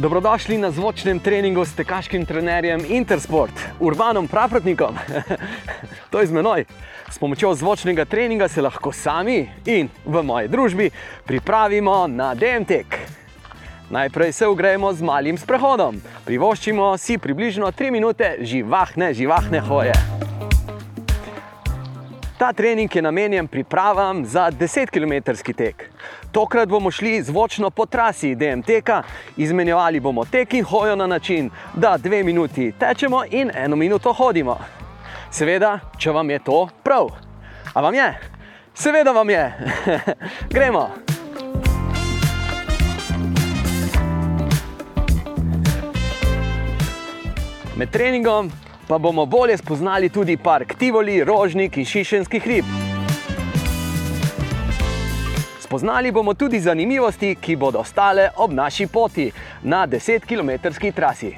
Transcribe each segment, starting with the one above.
Dobrodošli na zvočnem treningu s tekaškim trenerjem Intersport, Urbanom Pravratnikom. to je z menoj. S pomočjo zvočnega treninga se lahko sami in v moji družbi pripravimo na DMT. Najprej se ugrejemo z malim sprehodom. Privoščimo si približno 3 minute živahne, živahne hoje. Ta trening je namenjen pripravam za 10 km tek. Tokrat bomo šli zvočno po trasi DMT-ka, izmenjevali bomo tek in hojo na način, da dve minuti tečemo in eno minuto hodimo. Seveda, če vam je to prav. A vam je? Seveda vam je. Gremo. Med treningom pa bomo bolje spoznali tudi park Tivoli, Rožnik in Šišenski hrib. Spoznali bomo tudi zanimivosti, ki bodo stale ob naši poti na 10 km trasi.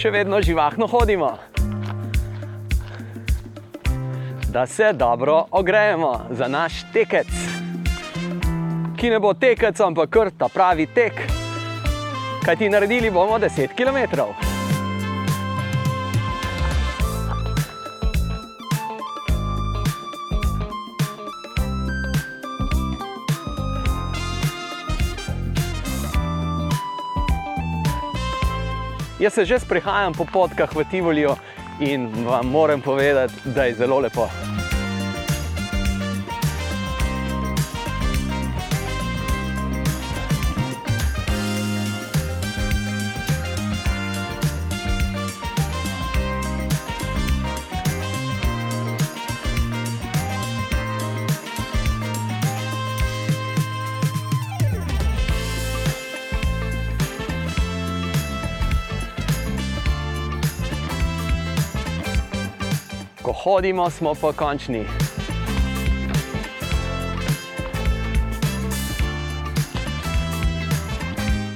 Še vedno živahno hodimo da se dobro ogrejemo za naš tekec, ki ne bo tekec, ampak kar ta pravi tek. Kaj ti naredili bomo 10 km? Jaz se že sprehajam po potkah v Tivoliju in vam moram povedati, da je zelo lepo. Hodimo, smo pa končni.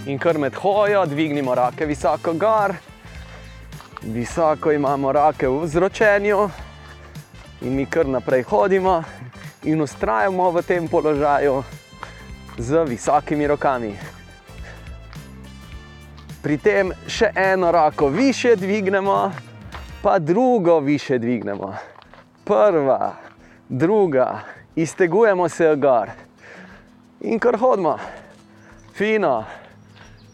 In kar med hojo, dvignimo roke visoko gor, visoko imamo roke v zročenju, in mi kar naprej hodimo in ustrajamo v tem položaju z visokimi rokami. Pri tem še eno roko više dvignemo, pa drugo više dvignemo. Prva, druga, iztegujemo se gor. In kar hodimo, fino,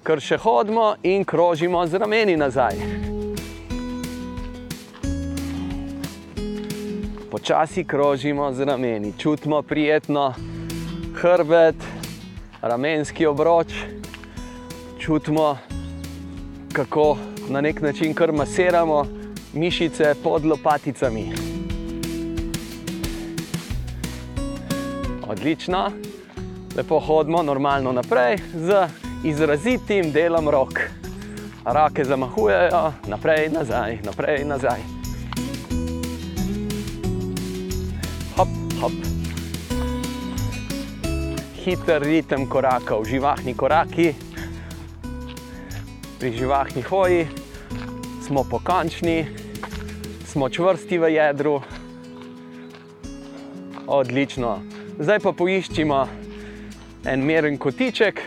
kar še hodimo in krožimo z rameni nazaj. Počasi krožimo z rameni, čutimo prijetno. Hrbet, ramenski obroč, čutimo, kako na nek način kar masiramo mišice pod lopaticami. Odlično, lepo hodimo normalno naprej z izrazitim delom rok. Roke zamahujejo, naprej, nazaj, naprej, nazaj. Hop, hop. Hiter ritem korakov, živahni koraki. Pri živahni hoji smo pokončni, smo čvrsti v jedru. Odlično. Zdaj pa poiščimo en meren kotiček,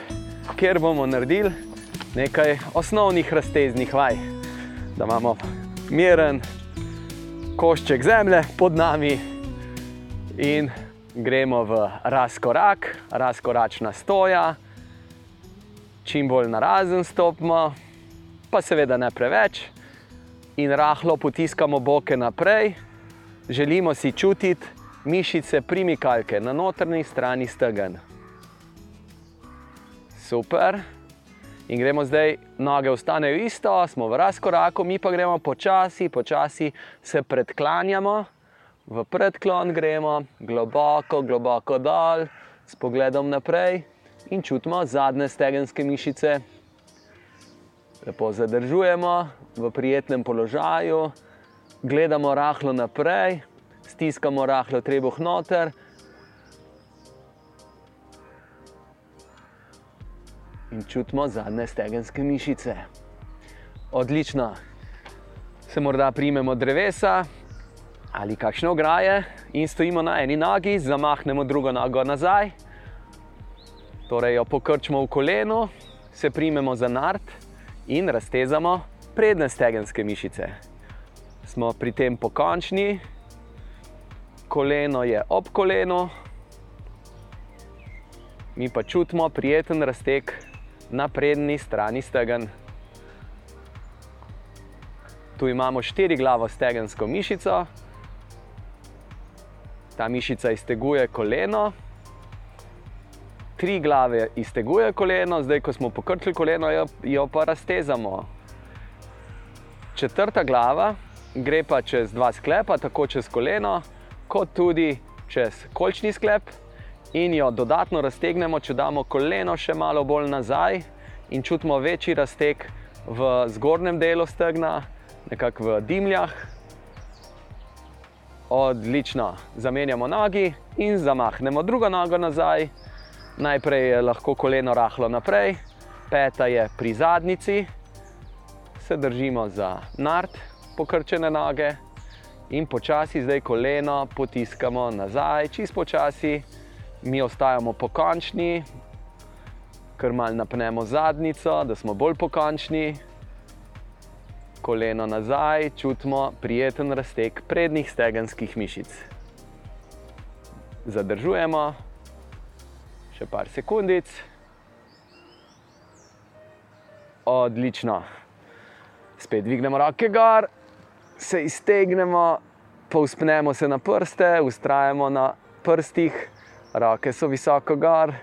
kjer bomo naredili nekaj osnovnih razteznih vaj. Da imamo meren košček zemlje pod nami in gremo v razkorak, razkoračna stoja, čim bolj narazen stopimo, pa seveda ne preveč in rahlo potiskamo boke naprej. Želimo si čutiti mišice primikalke na notrni strani stegen. Super. In gremo zdaj, noge ostanejo isto, smo v razkoraku, mi pa gremo počasi, počasi se predklanjamo, v predklon gremo, globoko, globoko dol, s pogledom naprej in čutimo zadnje stegenske mišice. Lepo zadržujemo v prijetnem položaju, gledamo rahlo naprej, stiskamo rahlo trebuh noter. In čutimo zadnje stegenske mišice. Odlično. se morda primemo drevesa ali kakšne ograje in stojimo na eni nogi, zamahnemo drugo nogo nazaj, torej jo pokrčimo v koleno, se primemo za nart in raztezamo predne stegenske mišice. Smo pri tem pokončni, koleno je ob kolenu, mi pa čutimo prijeten razteg na prednji strani stegen. Tu imamo štiri glavo stegensko mišico, ta mišica izteguje koleno, tri glave izteguje koleno, zdaj ko smo pokrčili koleno, jo, jo pa raztezamo. Četrta glava gre pa čez dva sklepa, tako čez koleno, kot tudi čez kolčni sklep. In jo dodatno raztegnemo, če damo koleno še malo bolj nazaj in čutimo večji razteg v zgornjem delu stegna, nekako v dimljah. Odlično, zamenjamo nogi in zamahnemo drugo nogo nazaj. Najprej je lahko koleno rahlo naprej, peta je pri zadnici, se držimo za nart, pokrčene noge in počasi zdaj koleno potiskamo nazaj, čist počasi, mi ostajamo pokončni, ker malo napnemo zadnico, da smo bolj pokončni. Koleno nazaj, čutimo prijeten razteg prednjih stegenskih mišic. Zadržujemo še par sekundic. Odlično. Spet dvignemo roke gor, se iztegnemo, povspnemo se na prste, ustrajamo na prstih, roke so visoko gor,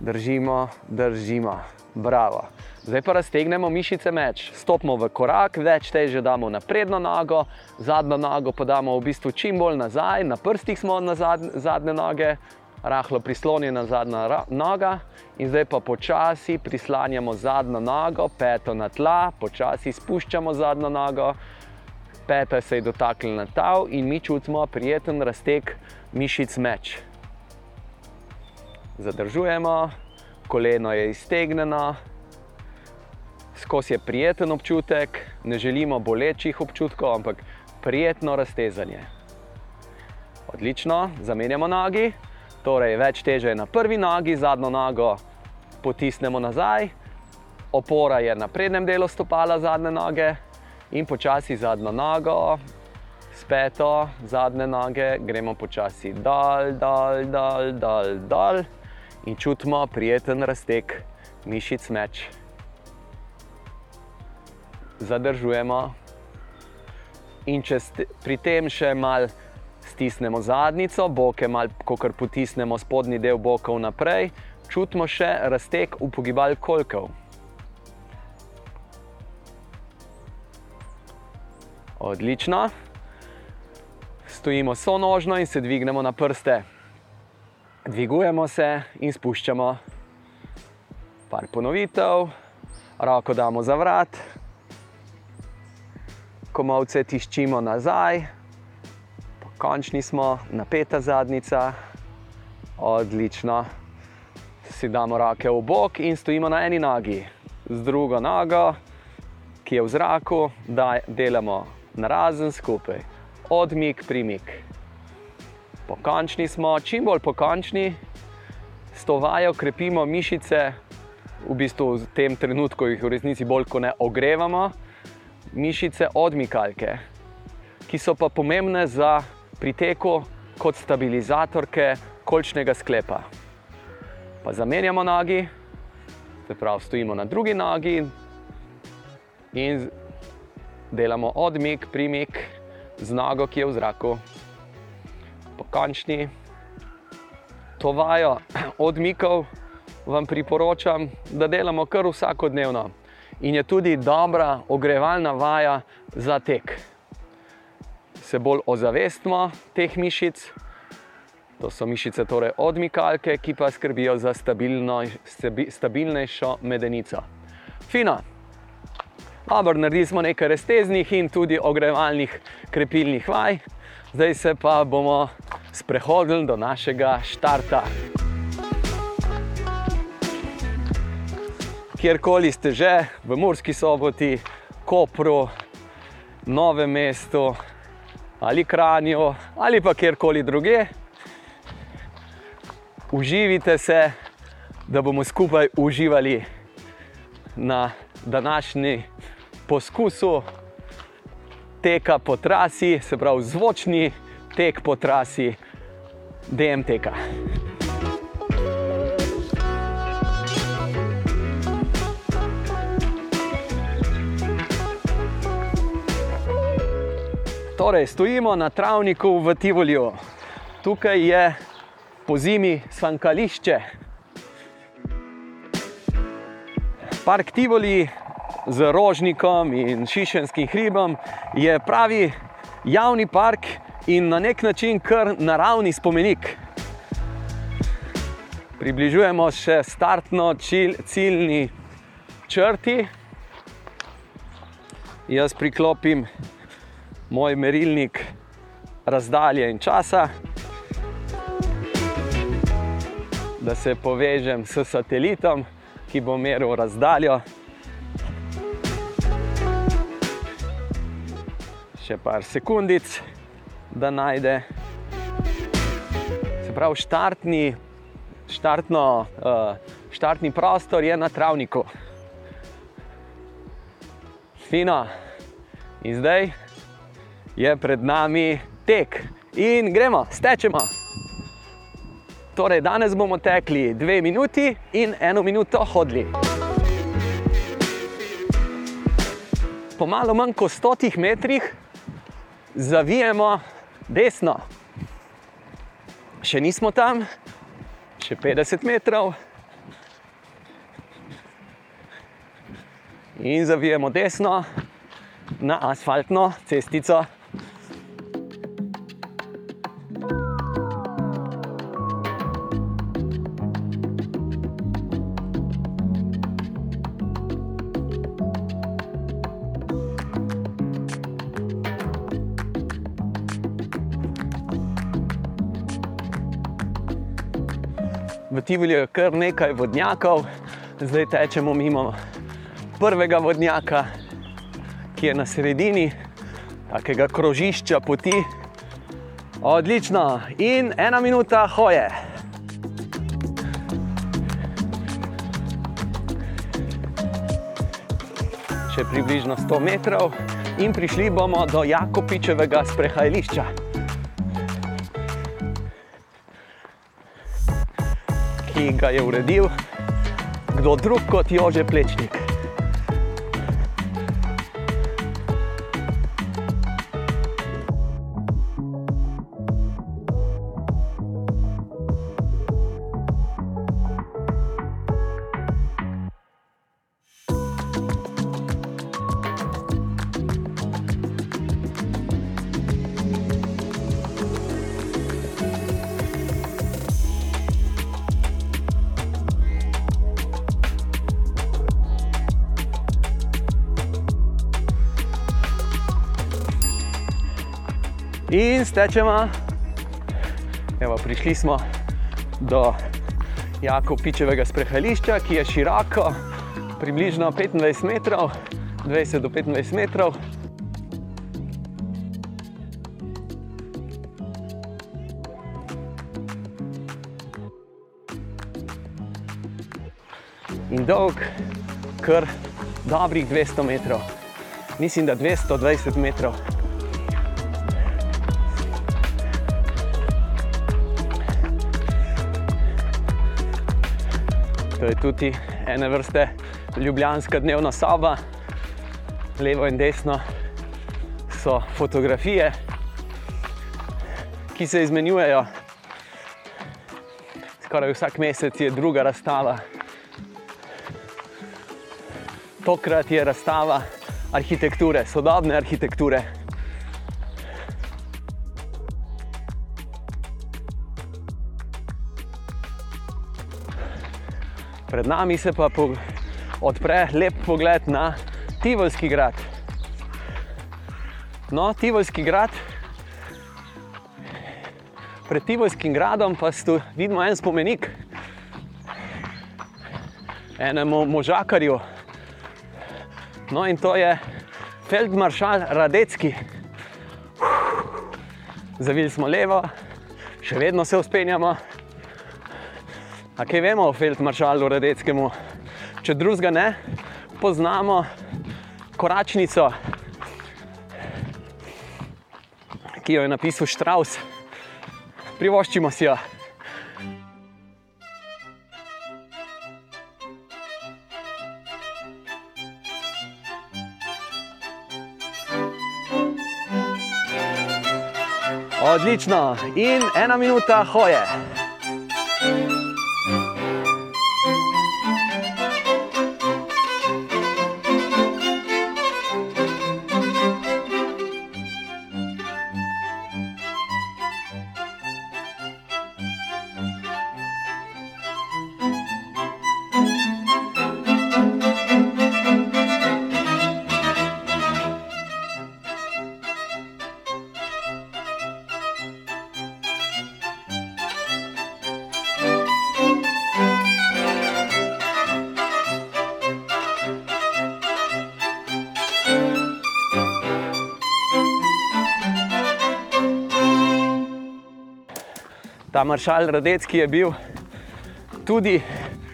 držimo, držimo. Bravo. Zdaj pa raztegnemo mišice meč, stopimo v korak, več teže damo na prednjo nogo, zadnjo nogo pa damo v bistvu čim bolj nazaj, na prstih smo na zadnje noge, rahlo prislonjena zadnja noga. In zdaj pa počasi prislanjamo zadnjo nogo, peto na tla, počasi spuščamo zadnjo nogo, peta se je dotaknila tav in mi čutimo prijeten razteg mišic meč. Zadržujemo koleno je iztegnjeno, skozi je prijeten občutek, ne želimo bolečih občutkov, ampak prijetno raztezanje. Odlično, zamenjamo nogi, torej več teže je na prvi nogi, zadnjo nogo potisnemo nazaj, opora je na prednjem delu stopala zadnje noge in počasi zadnjo nogo. Speto, zadnje noge, gremo počasi dol, dol, dol, dol, dol in čutimo prijeten razteg mišic meč. Zadržujemo in če pri tem še malo stisnemo zadnico, boke malo, kot potisnemo spodnji del bokov naprej, čutimo še razteg v pogibal kolkov. Odlično. Stojimo sonožno in se dvignemo na prste. Dvigujemo se in spuščamo. Par ponovitev, roko damo za vrat, komovce tiščimo nazaj, končni smo, napeta zadnica, odlično. Si damo roke v bok in stojimo na eni nogi, z drugo nogo, ki je v zraku, da delamo na razen skupaj, odmik, primik pokončni smo, čim bolj pokončni, s to vajo krepimo mišice, v bistvu v tem trenutku jih v resnici bolj kot ne ogrevamo, mišice odmikalke, ki so pa pomembne za priteku kot stabilizatorke kolčnega sklepa. Pa zamenjamo nogi, se pravi, stojimo na drugi nogi in delamo odmik, primik z nogo, ki je v zraku pokončni. To vajo odmikov vam priporočam, da delamo kar vsakodnevno. In je tudi dobra ogrevalna vaja za tek. Se bolj ozavestimo teh mišic, to so mišice torej odmikalke, ki pa skrbijo za stabilno, stabilnejšo medenico. Fino. Dobro, naredili smo nekaj resteznih in tudi ogrevalnih krepilnih vaj. Zdaj se pa bomo sprehodili do našega štarta. Kjerkoli ste že, v Murski soboti Kopru, Novem mestu ali Kranju ali pa kjerkoli druge. Uživite se, da bomo skupaj uživali na današnji poskusu teka po trasi, se pravi zvočni tek po trasi DMT-ka. Torej, stojimo na travniku v Tivoliju. Tukaj je po zimi sankališče. Park Tivoli z rožnikom in šišenskim hribom je pravi javni park in na nek način kar naravni spomenik. Približujemo se startno ciljni črti. Jaz priklopim moj merilnik razdalje in časa, da se povežem s satelitom, ki bo meril razdaljo. Še par sekundic, da najde. Se pravi, štartni, štartno, uh, štartni prostor je na travniku. Fino. In zdaj je pred nami tek in gremo, stečemo. Torej, danes bomo tekli dve minuti in eno minuto hodili. Po malo manj kot stotih metrih zavijemo desno. Še nismo tam, še 50 metrov. In zavijemo desno na asfaltno cestico. Tivoli je kar nekaj vodnjakov, zdaj tečemo mimo prvega vodnjaka, ki je na sredini takega krožišča poti. Odlično, in ena minuta hoje. Še približno 100 metrov in prišli bomo do Jakopičevega sprehajališča. Ki ga je uredil kdo drug kot Jože Plečnik. In stečemo. Evo, prišli smo do Jakopičevega sprehajališča, ki je široko, približno 25 metrov, 20 do 25 metrov. In dolg, kar dobrih 200 metrov, mislim, da 220 metrov. To je tudi ena vrste ljubljanska dnevna soba, levo in desno so fotografije, ki se izmenjujejo. Skoraj vsak mesec je druga razstava. Tokrat je razstava arhitekture, sodobne arhitekture. Pred nami se pa odpre lep pogled na Tivolski grad. No, Tivolski grad. Pred Tivolskim gradom pa vidimo en spomenik enemu možakarju. No, in to je Feldmaršal Radecki. Zavili smo levo, še vedno se uspenjamo. A kaj vemo o Feldmaršalu Radeckemu? Če drugega ne, poznamo koračnico, ki jo je napisal Štraus. Privoščimo si jo. Odlično, in ena minuta hoje. Ta maršal Radecki je bil tudi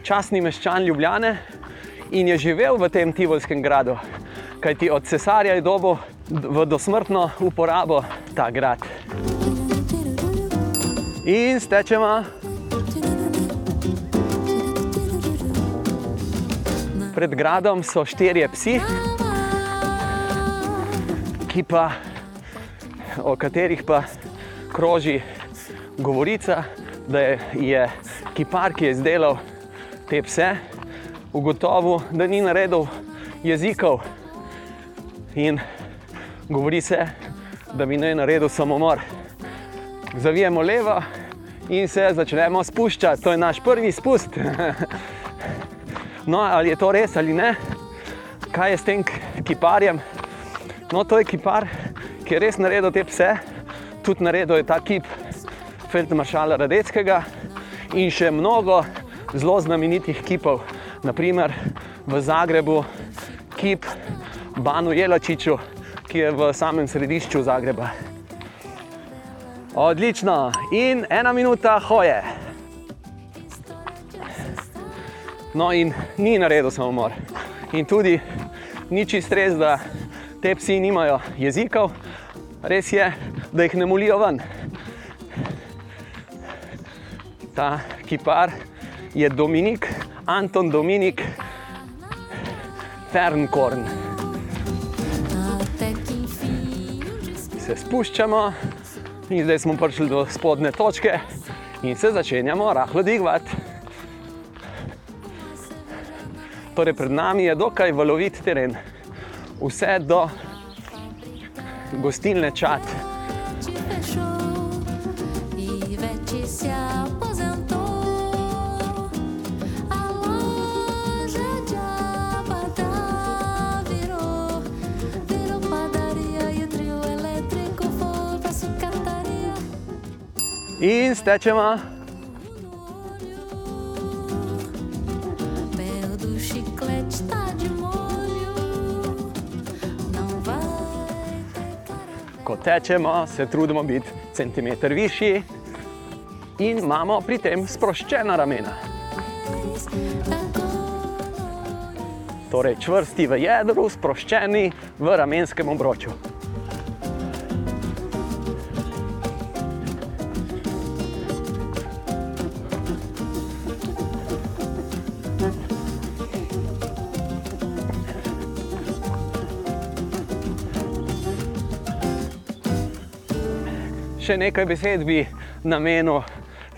časni meščan Ljubljane in je živel v tem Tivolskem gradu, kajti od cesarja je dobil v dosmrtno uporabo ta grad. In stečemo. Pred gradom so štirje psi, ki pa, o katerih pa kroži govorica, da je kipar, ki je izdelal te pse, ugotovil, da ni naredil jezikov. In govori se, da bi naj naredil samomor. Zavijemo levo in se začnemo spuščati. To je naš prvi spust. No, ali je to res ali ne, kaj je s tem kiparjem? No, to je kipar, ki je res naredil te pse, tudi naredil je ta kip feldmaršala Radeckega in še mnogo zelo znamenitih kipov, naprimer v Zagrebu kip Banu Jelačiču, ki je v samem središču Zagreba. Odlično, in ena minuta hoje. No, in ni naredil samomor. In tudi ni čist res, da te psi nimajo jezikov, res je, da jih ne molijo ven ta kipar je Dominik, Anton Dominik, Fernkorn. Se spuščamo in zdaj smo prišli do spodne točke in se začenjamo rahlo dvigati. Torej, pred nami je dokaj valovit teren, vse do gostilne čat. In stečemo. Ko tečemo, se trudimo biti centimeter višji in imamo pri tem sproščena ramena. Torej, čvrsti v jedru, sproščeni v ramenskem obroču. še nekaj besed bi namenil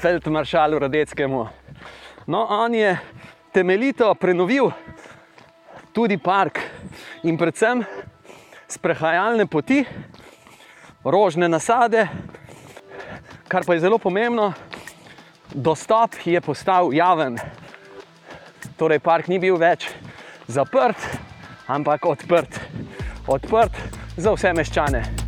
Feldmaršalu Radeckemu. No, on je temeljito prenovil tudi park in predvsem sprehajalne poti, rožne nasade, kar pa je zelo pomembno, dostop je postal javen. Torej, park ni bil več zaprt, ampak odprt. Odprt za vse meščane.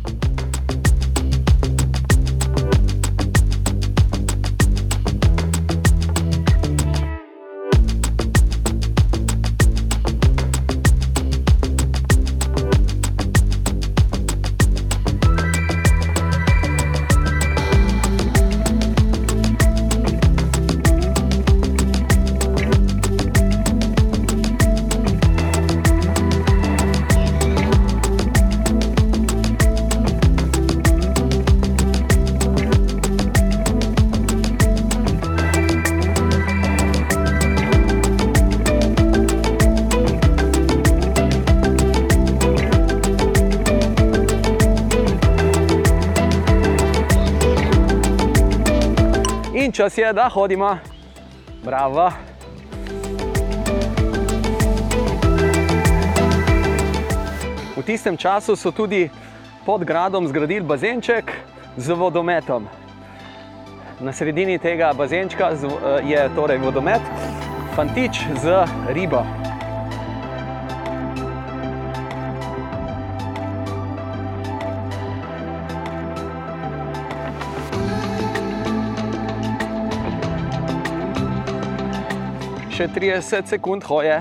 Čas je, da hodimo. Bravo. V tistem času so tudi pod gradom zgradili bazenček z vodometom. Na sredini tega bazenčka je torej vodomet, fantič z ribo. Še 30 sekund hoje.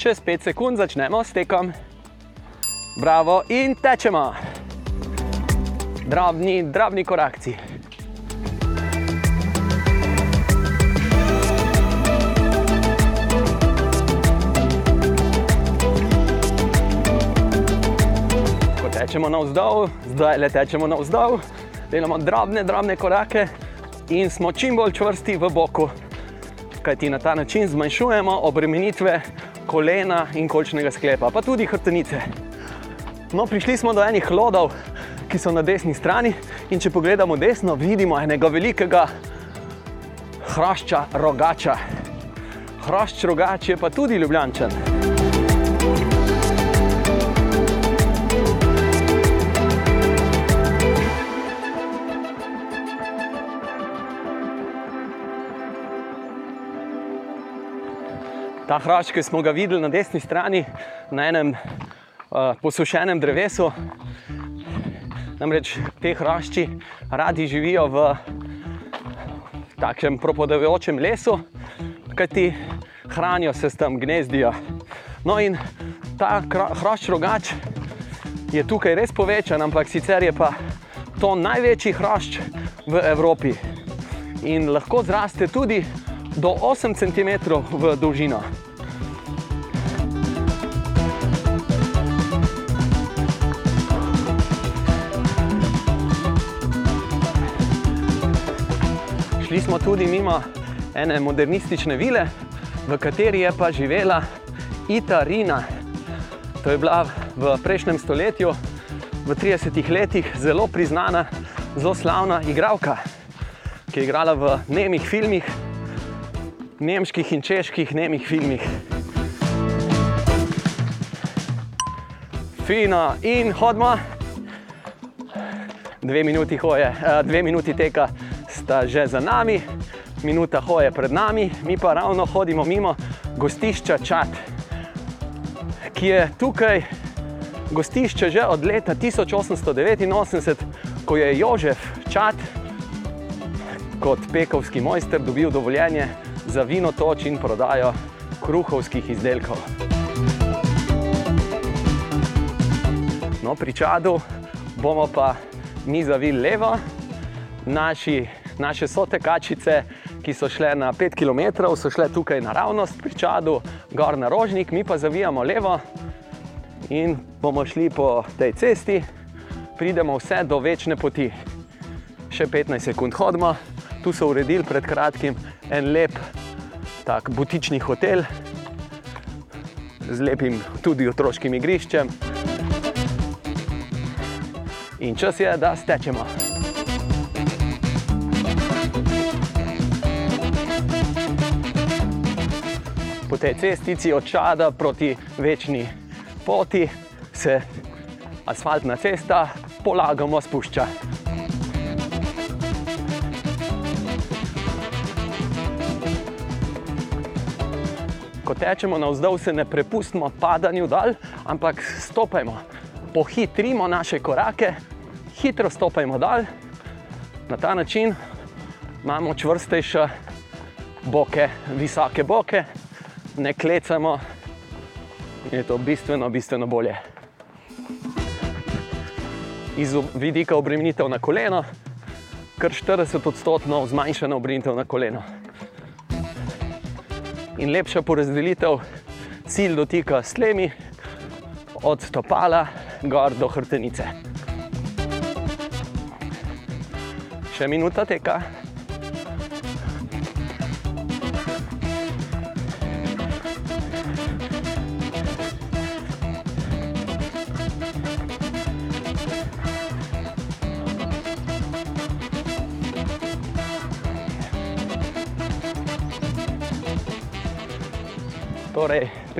Čez 5 sekund začnemo s tekom. Bravo in tečemo. Drobni, drobni korakci. Ko tečemo navzdol, zdaj le tečemo navzdol, delamo drobne, drobne korake in smo čim bolj čvrsti v boku. Kajti na ta način zmanjšujemo obremenitve kolena in kolčnega sklepa, pa tudi hrbtenice. No, prišli smo do enih hlodov, ki so na desni strani, in če pogledamo desno, vidimo enega velikega hrošča rogača. Hrošč rogač je pa tudi ljubljančen. Ta hrošč, ki smo ga videli na desni strani, na enem uh, posušenem drevesu, namreč te hrošči radi živijo v takšnem propadajočem lesu, kajti hranijo se s tem, gnezdijo. No, in ta hrošč rogač je tukaj res povečan, ampak sicer je pa to največji hrošč v Evropi in lahko zraste tudi do 8 cm v dolžino. Šli smo tudi mimo ene modernistične vile, v kateri je pa živela Ita Rina. To je bila v prejšnjem stoletju, v 30 letih, zelo priznana, zelo slavna igralka, ki je igrala v nemih filmih, nemških in čeških nemih filmih. Fino in hodimo. Dve minuti, hoje, dve minuti teka sta že za nami, minuta hoje pred nami, mi pa ravno hodimo mimo gostišča Čat, ki je tukaj gostišče že od leta 1889, ko je Jožef Čat kot pekovski mojster dobil dovoljenje za vino toč in prodajo kruhovskih izdelkov. No, pri Čadu bomo pa mi zavili levo, naši, naše sotekačice, ki so šle na 5 km, so šle tukaj naravnost pri Čadu, gor na rožnik, mi pa zavijamo levo in bomo šli po tej cesti, pridemo vse do večne poti. Še 15 sekund hodimo, tu so uredili pred kratkim en lep tak butični hotel z lepim tudi otroškim igriščem. In čas je, da stečemo. Po tej cestici od Čada proti večni poti se asfaltna cesta polagamo spušča. Ko tečemo navzdol, se ne prepustimo padanju dol, ampak stopajmo, pohitrimo naše korake, hitro stopajmo dol. Na ta način imamo čvrstejše boke, visoke boke, ne klecamo je to bistveno, bistveno bolje. Iz vidika obremenitev na koleno, kar 40 odstotkov zmanjšana obremenitev na koleno. In lepša porazdelitev cilj dotika s tlemi, od stopala gor do hrtenice. Še minuta teka.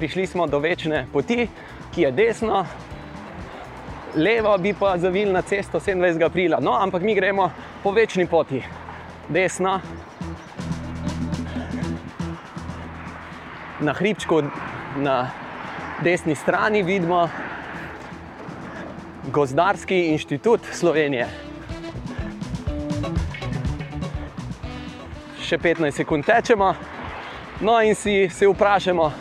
Prišli smo do večne poti, ki je desno, levo bi pa zavili na cesto 27. aprila. No, ampak mi gremo po večni poti, desno. Na hribčku na desni strani vidimo Gozdarski inštitut Slovenije. Še 15 sekund tečemo, no in si se vprašamo,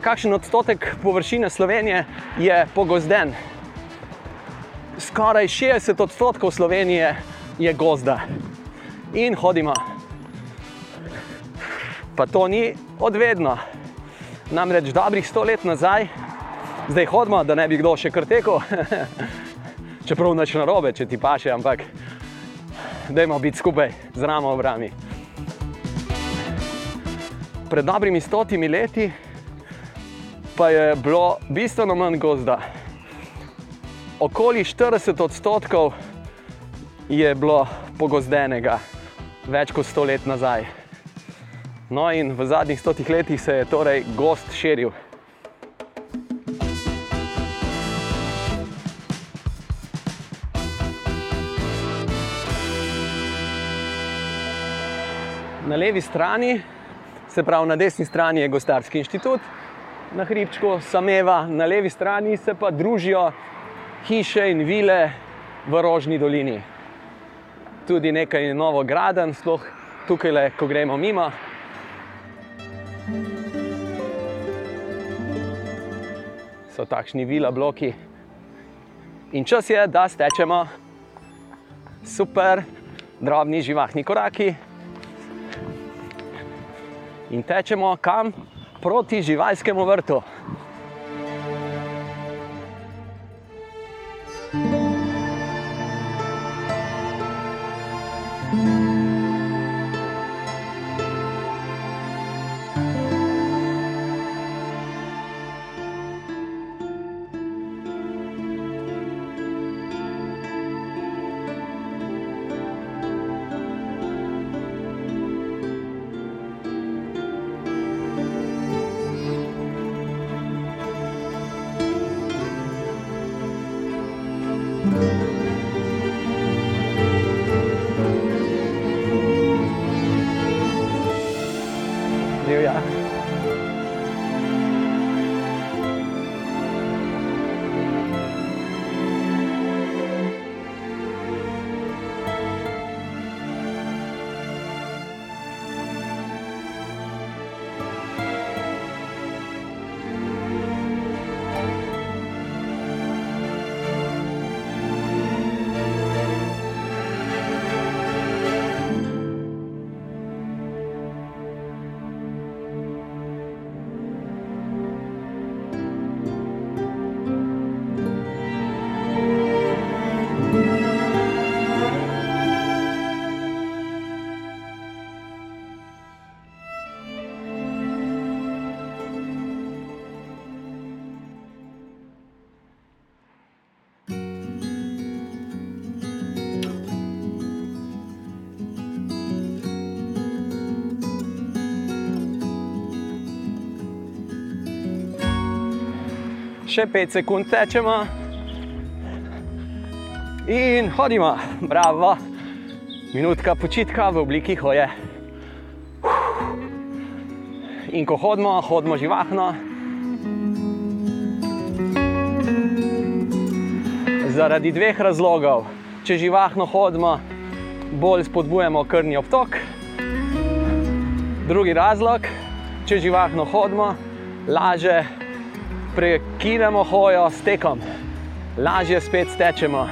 kakšen odstotek površine Slovenije je pogozden. Skoraj 60 odstotkov Slovenije je gozda in hodimo. Pa to ni odvedno. Namreč dobrih sto let nazaj, zdaj hodimo, da ne bi kdo še kar tekel, čeprav neč na robe, če ti paše, ampak dajmo biti skupaj z ramo v rami. Pred dobrimi stotimi leti pa je bilo bistveno manj gozda. Okoli 40 odstotkov je bilo pogozdenega, več kot 100 let nazaj. No, in v zadnjih stotih letih se je torej gost širil. Na levi strani, se pravi na desni strani, je Gostarski inštitut, na hribčku Sameva, na levi strani se pa družijo hiše in vile v Rožni dolini. Tudi nekaj novo graden, sploh tukaj, le, ko gremo mimo. So takšni vila bloki. In čas je, da stečemo super, drobni živahni koraki. In tečemo kam? Proti živalskemu vrtu. Še 5 sekund tečemo. In hodimo, bravo. Minutka počitka v obliki hoje. In ko hodimo, hodimo živahno. Zaradi dveh razlogov. Če živahno hodimo, bolj spodbujamo krvni obtok. Drugi razlog, če živahno hodimo, lažje ukinemo hojo s tekom, lažje spet stečemo,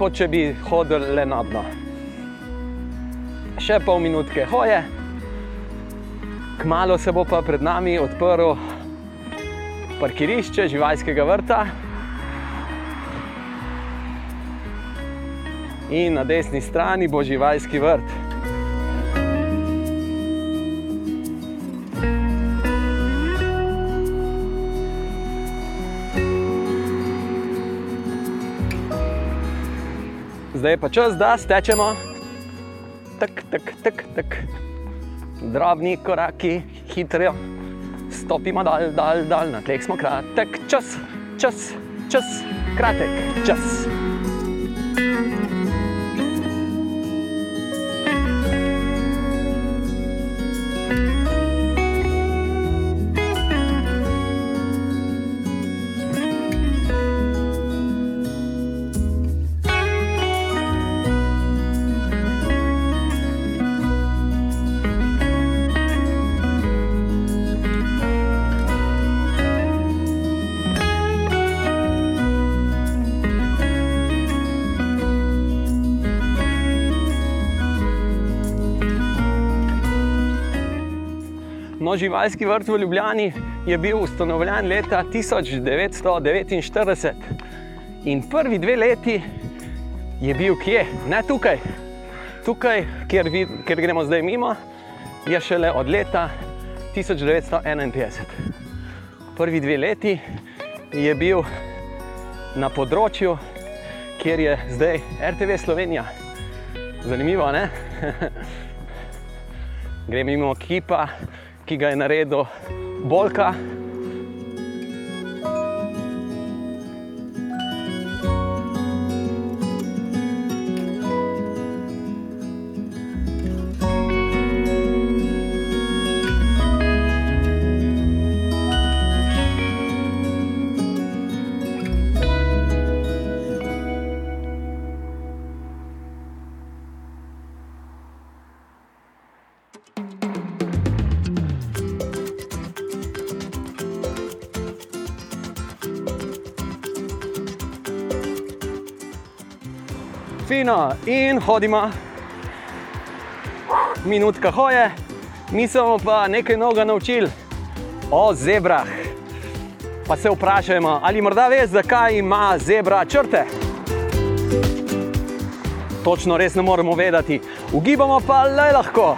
kot če bi hodili le na dno. Še pol minutke hoje, kmalo se bo pa pred nami odprl parkirišče živalskega vrta. In na desni strani bo živalski vrt. Zdaj je pa čas, da stečemo. Tak, tak, tak, tak. Drobni koraki, hitro, stopimo dal, dal, dal, na tleh smo kratek, čas, čas, čas, kratek, čas. No, živalski vrt v Ljubljani je bil ustanovljen leta 1949 in prvi dve leti je bil kje? Ne tukaj. Tukaj, kjer, vid, kjer gremo zdaj mimo, je šele od leta 1951. Prvi dve leti je bil na področju, kjer je zdaj RTV Slovenija. Zanimivo, ne? Gremo mimo kipa, ki ga je naredil Bolka. Fino in hodimo. Minutka hoje, mi smo pa nekaj novega naučili o zebrah. Pa se vprašajmo, ali morda veš, zakaj ima zebra črte? Točno res ne moremo vedeti, ugibamo pa le lahko.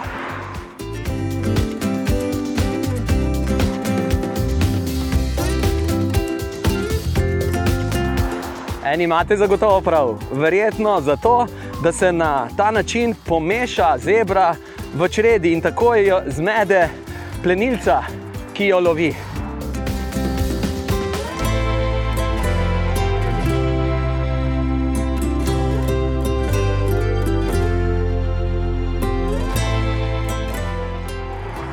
Eni imate zagotovo prav, verjetno zato, da se na ta način pomeša zebra v čredi in tako jo zmede plenilca, ki jo lovi.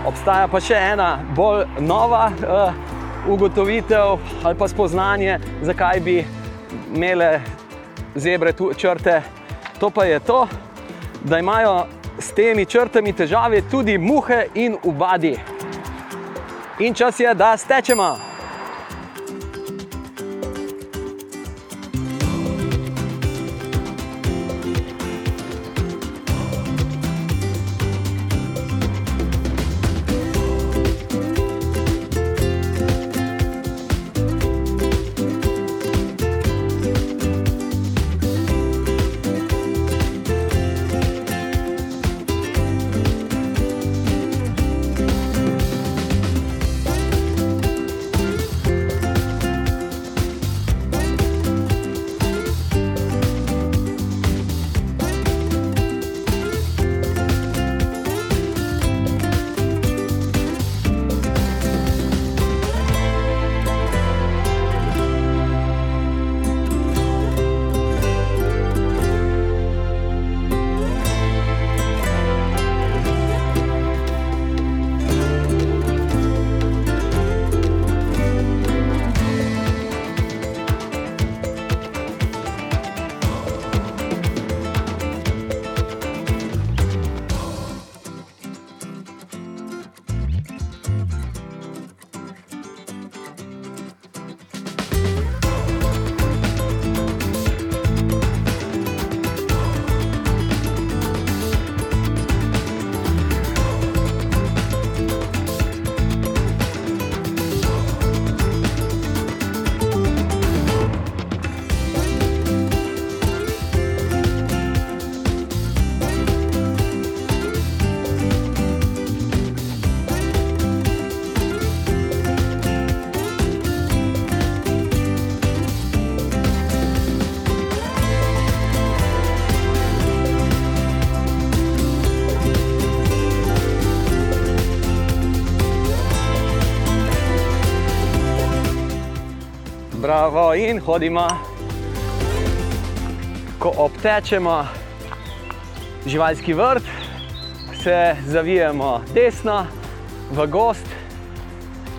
Obstaja pa še ena bolj nova uh, ugotovitev ali pa spoznanje, zakaj bi imele zebre tu črte. To pa je to, da imajo s temi črtami težave tudi muhe in ubadi. In čas je, da stečemo. Bravo in hodimo. Ko obtečemo živalski vrt, se zavijemo desno v gost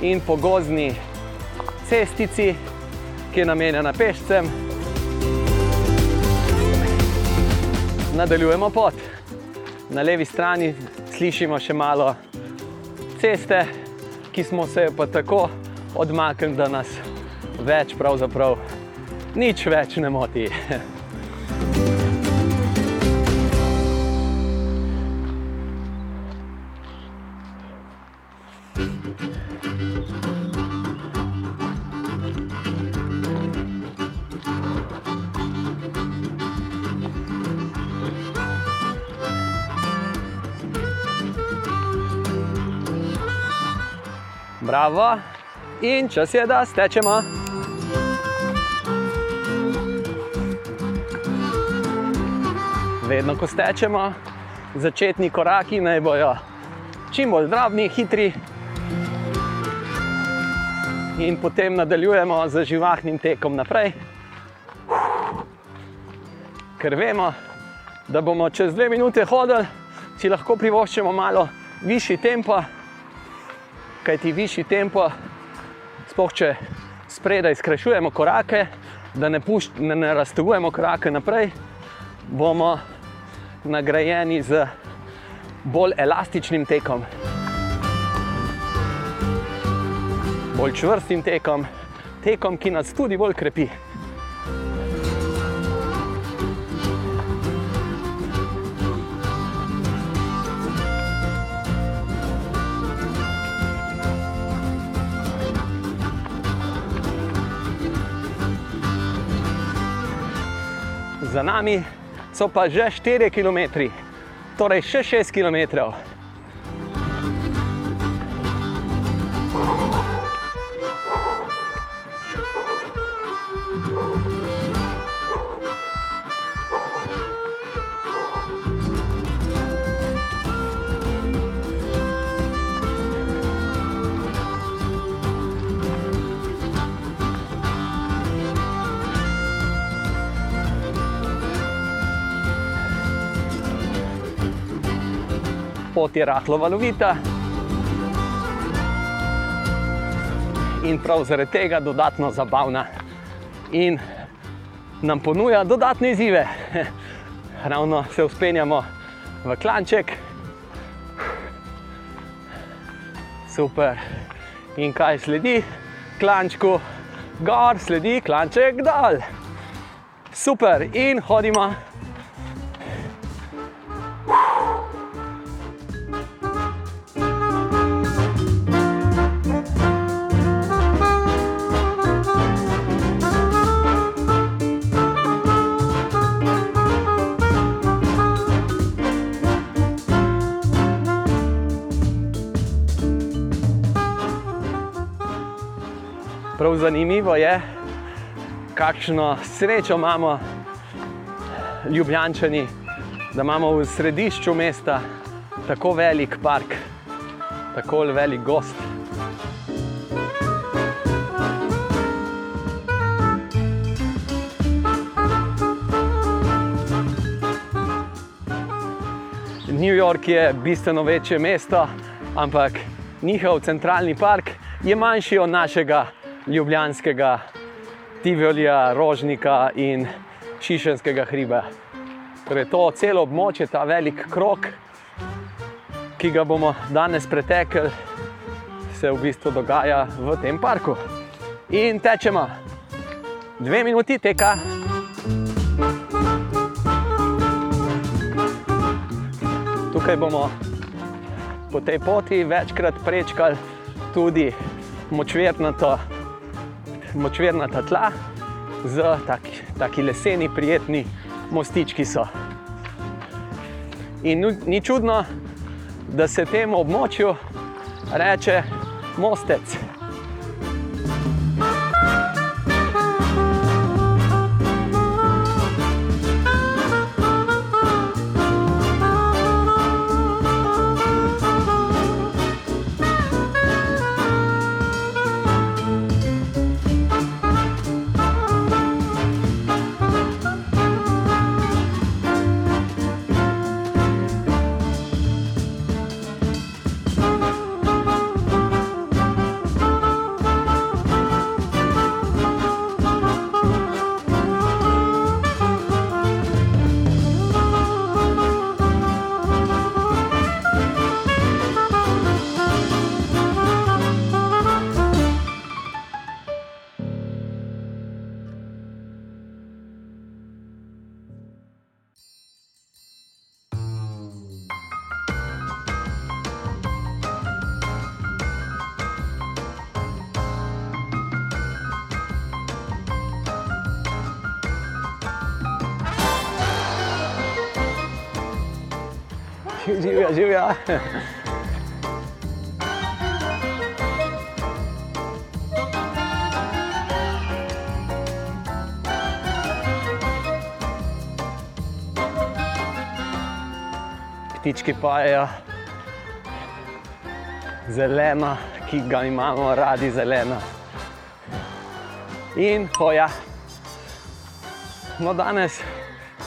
in po gozdni cestici, ki je namenjena pešcem. Nadaljujemo pot. Na levi strani slišimo še malo ceste, ki smo se pa tako odmaknili, da nas več pravzaprav nič več ne moti. Bravo, in čas je, da stečemo. Vedno, ko stečemo, začetni koraki naj bojo čim bolj drobni, hitri. In potem nadaljujemo z živahnim tekom naprej. Ker vemo, da bomo čez dve minute hodili, si lahko privoščimo malo višji tempo, kajti višji tempo, sploh če spredaj skrajšujemo korake, da ne, pušč, ne, ne raztegujemo korake naprej, bomo nagrajeni z bolj elastičnim tekom, bolj čvrstim tekom, tekom, ki nas tudi bolj krepi. Za nami so pa že 4 km, torej še 6 km. Pot je rahlo valovita. In prav zaradi tega dodatno zabavna in nam ponuja dodatne izzive. Ravno se uspenjamo v klanček. Super. In kaj sledi? Klančku gor, sledi klanček dol. Super, in hodimo. Prav zanimivo je, kakšno srečo imamo, ljubljančani, da imamo v središču mesta tako velik park, tako velik gost. New York je bistveno večje mesto, ampak njihov centralni park je manjši od našega ljubljanskega Tivolija, Rožnika in Šišenskega hriba. Torej, to celo območje, ta velik krok, ki ga bomo danes pretekli, se v bistvu dogaja v tem parku. In tečemo, dve minuti teka. Tukaj bomo po tej poti večkrat prečkali tudi močvirnato močvirnata tla, z taki, taki leseni, prijetni mostički so. In ni čudno, da se temu območju reče mostec. Živijo, živijo. Ptički pajajo, zelena, ki ga imamo radi, zelena. In hoja. No, danes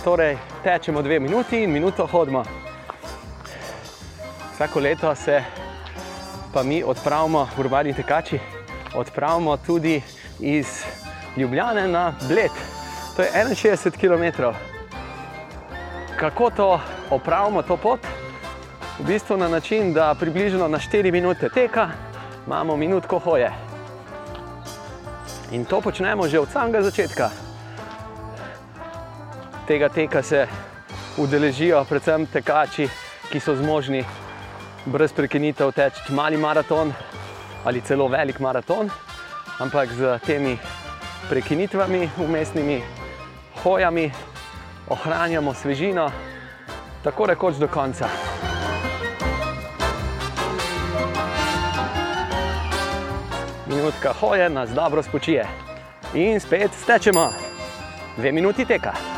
torej, tečemo dve minuti in minuto hodimo. Vsako leto se pa mi odpravimo, urbani tekači, odpravimo tudi iz Ljubljane na Bled. To je 61 km. Kako to opravimo, to pot? V bistvu na način, da približno na 4 minute teka imamo minutko hoje. In to počnemo že od samega začetka. Tega teka se udeležijo predvsem tekači, ki so zmožni brez prekinitev teči mali maraton ali celo velik maraton, ampak z temi prekinitvami, umestnimi hojami, ohranjamo svežino, tako rekoč do konca. Minutka hoje nas dobro spočije in spet stečemo, dve minuti teka.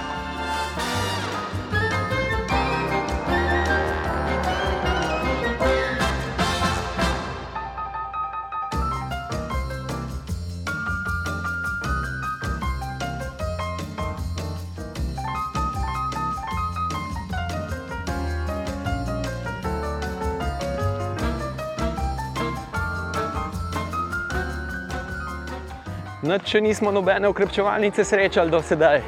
Nič, če nismo nobene ukrepčevalnice srečali do sedaj.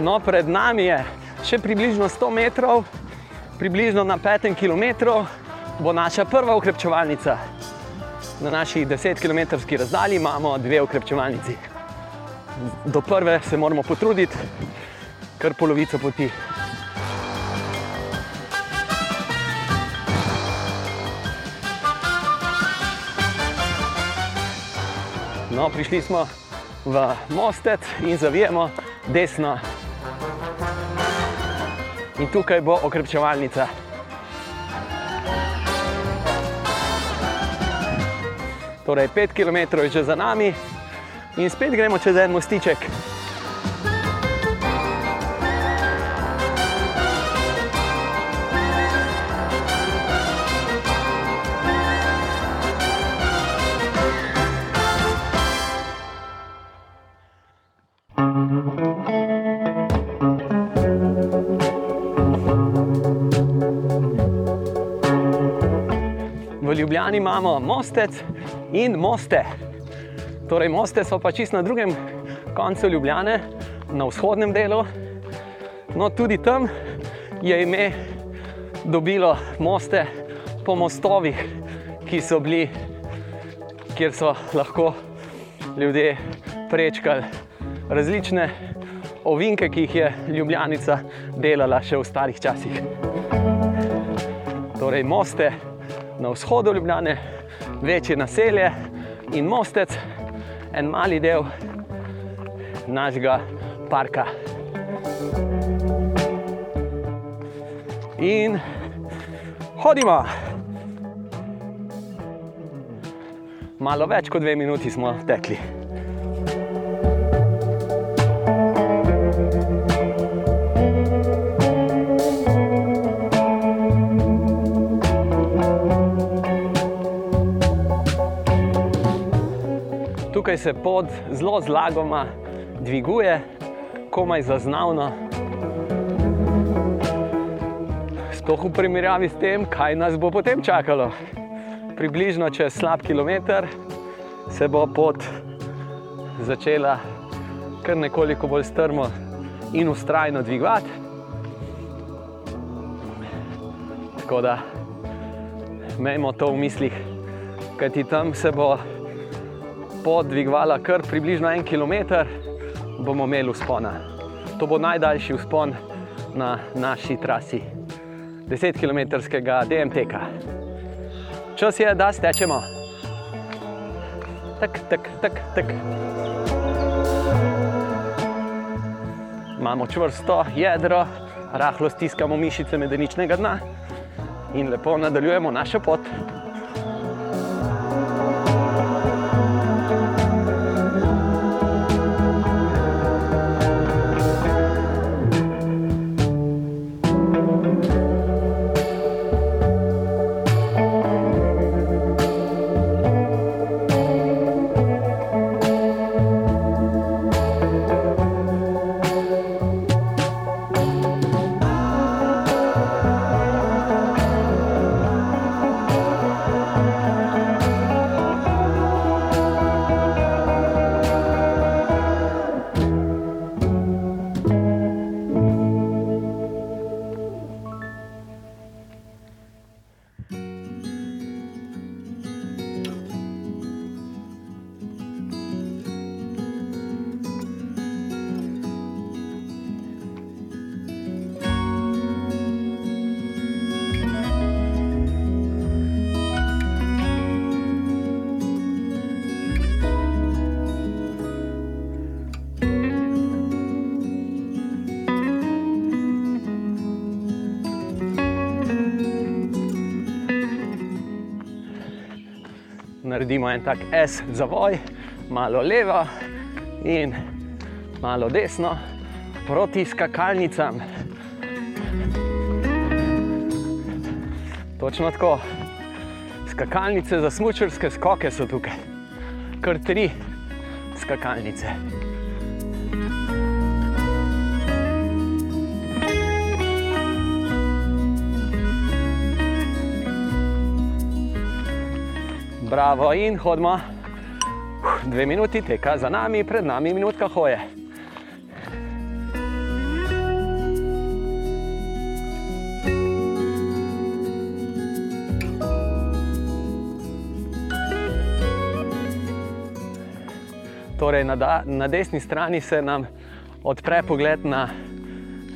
No, pred nami je še približno 100 metrov, približno na 5 km bo naša prva ukrepčevalnica. Na naši 10 km razdalji imamo dve ukrepčevalnici. Do prve se moramo potruditi, kar polovico poti. No, prišli smo v mostec in zavijemo desno. In tukaj bo okrepčevalnica. Torej, 5 km je že za nami in spet gremo čez en mostiček. Ljubljani imamo mostec in moste. Torej, moste so pa čisto na drugem koncu Ljubljane, na vzhodnem delu. No, tudi tam je ime dobilo moste po mostovih, ki so bili, kjer so lahko ljudje prečkali različne ovinke, ki jih je Ljubljanica delala še v starih časih. Torej, moste na vzhodu Ljubljane, večje naselje in mostec, en mali del našega parka. In hodimo. Malo več kot dve minuti smo tekli. Tukaj se pod zelo zlagoma dviguje, komaj zaznavno. Sploh v primerjavi s tem, kaj nas bo potem čakalo. Približno čez slab kilometr se bo pot začela kar nekoliko bolj strmo in ustrajno dvigovati. Tako da imejmo to v mislih, kajti tam se bo pot dvigovala kar približno en kilometr, bomo imeli vzpona. To bo najdaljši vzpon na naši trasi, 10 km DMT-ka. Čas je, da stečemo. Tak, tak, tak, tak. Imamo čvrsto jedro, rahlo stiskamo mišice medeničnega dna in lepo nadaljujemo našo pot. Naredimo en tak S zavoj, malo levo in malo desno proti skakalnicam. Točno tako. Skakalnice za smočarske skoke so tukaj, kar tri skakalnice. Bravo in hodimo. Dve minuti teka za nami, pred nami minutka hoje. Torej, na, da, na desni strani se nam odpre pogled na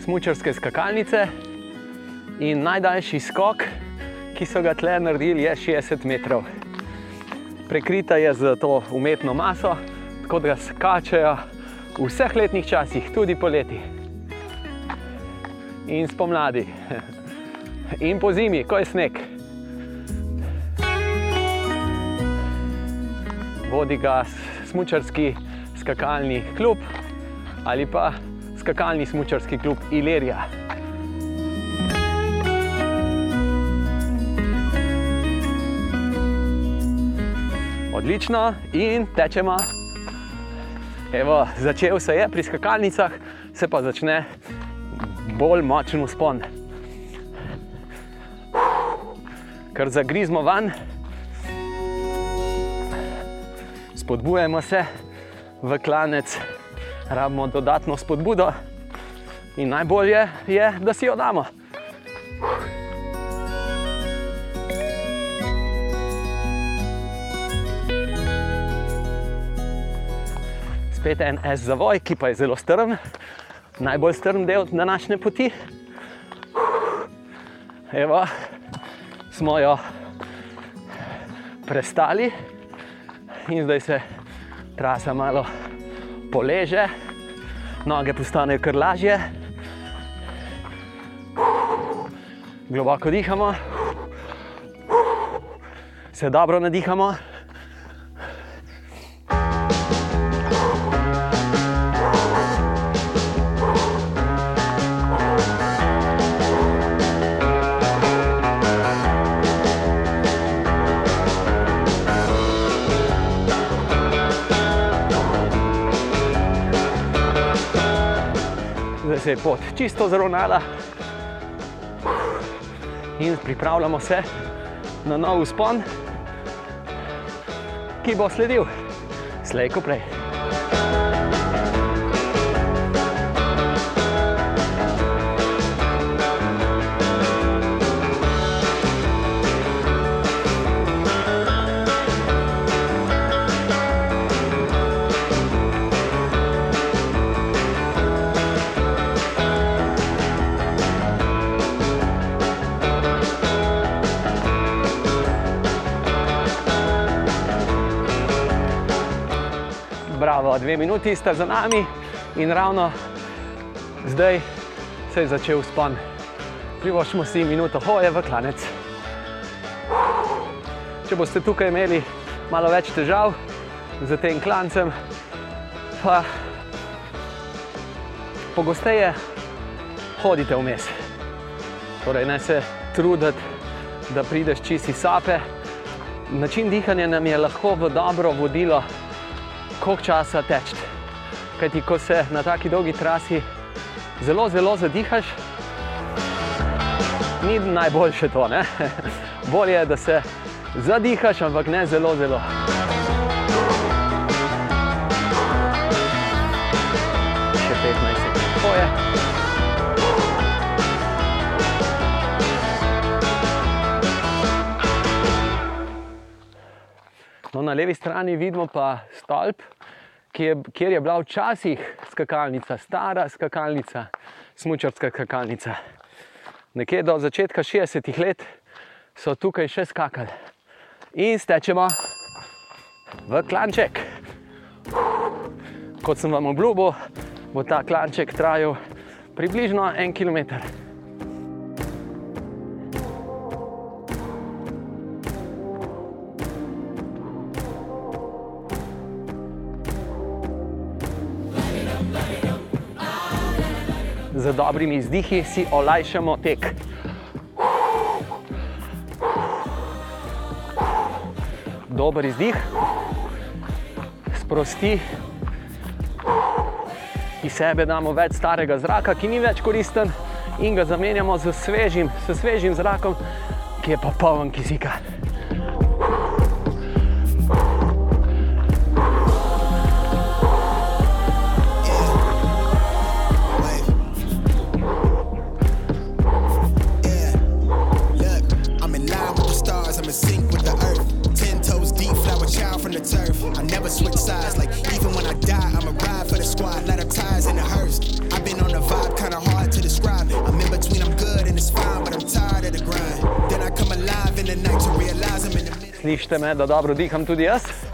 smočarske skakalnice in najdaljši skok, ki so ga tle naredili, je 60 metrov. Prekrita je z to umetno maso, tako da skačejo v vseh letnih časih, tudi poleti. In spomladi, in po zimi, ko je sneg. Vodi ga smočarski skakalni klub ali pa skakalni smočarski klub Ilerija. Odlično in tečemo. Evo, začel se je pri skakalnicah, se pa začne bolj močen uspon. Ker zagrizmo van, spodbujamo se v klanec, rabimo dodatno spodbudo in najbolje je, da si jo damo. Spet en S zavoj, ki pa je zelo strm, najbolj strm del današnje poti. Evo, smo jo prestali in zdaj se trasa malo poleže, noge postanejo kar lažje. Globoko dihamo, se dobro nadihamo. Zdaj se je pot čisto zravnala in pripravljamo se na nov uspon, ki bo sledil slej ko prej. Bravo, dve minuti sta za nami in ravno zdaj se je začel spon. privoščimo si minuto hoje v klanec. Če boste tukaj imeli malo več težav z tem klancem, pa pogosteje hodite vmes. Torej, ne se trudite, da prideš čisi sape. Način dihanja nam je lahko v dobro vodilo, koliko časa teč. Kajti, ko se na taki dolgi trasi zelo, zelo zadihaš, ni najboljše to. Bolje je, da se zadihaš, ampak ne zelo, zelo. Na levi strani vidimo pa stolp, ki je, kjer je bila včasih skakalnica, stara skakalnica, smočarska skakalnica. Nekje do začetka 60-ih let so tukaj še skakali. In stečemo v klanček. Kot sem vam obljubil, bo ta klanček trajal približno en kilometr. Z dobrimi izdihi si olajšamo tek. Dober izdih, sprosti, iz sebe damo več starega zraka, ki ni več koristen, in ga zamenjamo z svežim, s svežim zrakom, ki je pa poln kisika. Me, da dobro diham tudi jaz.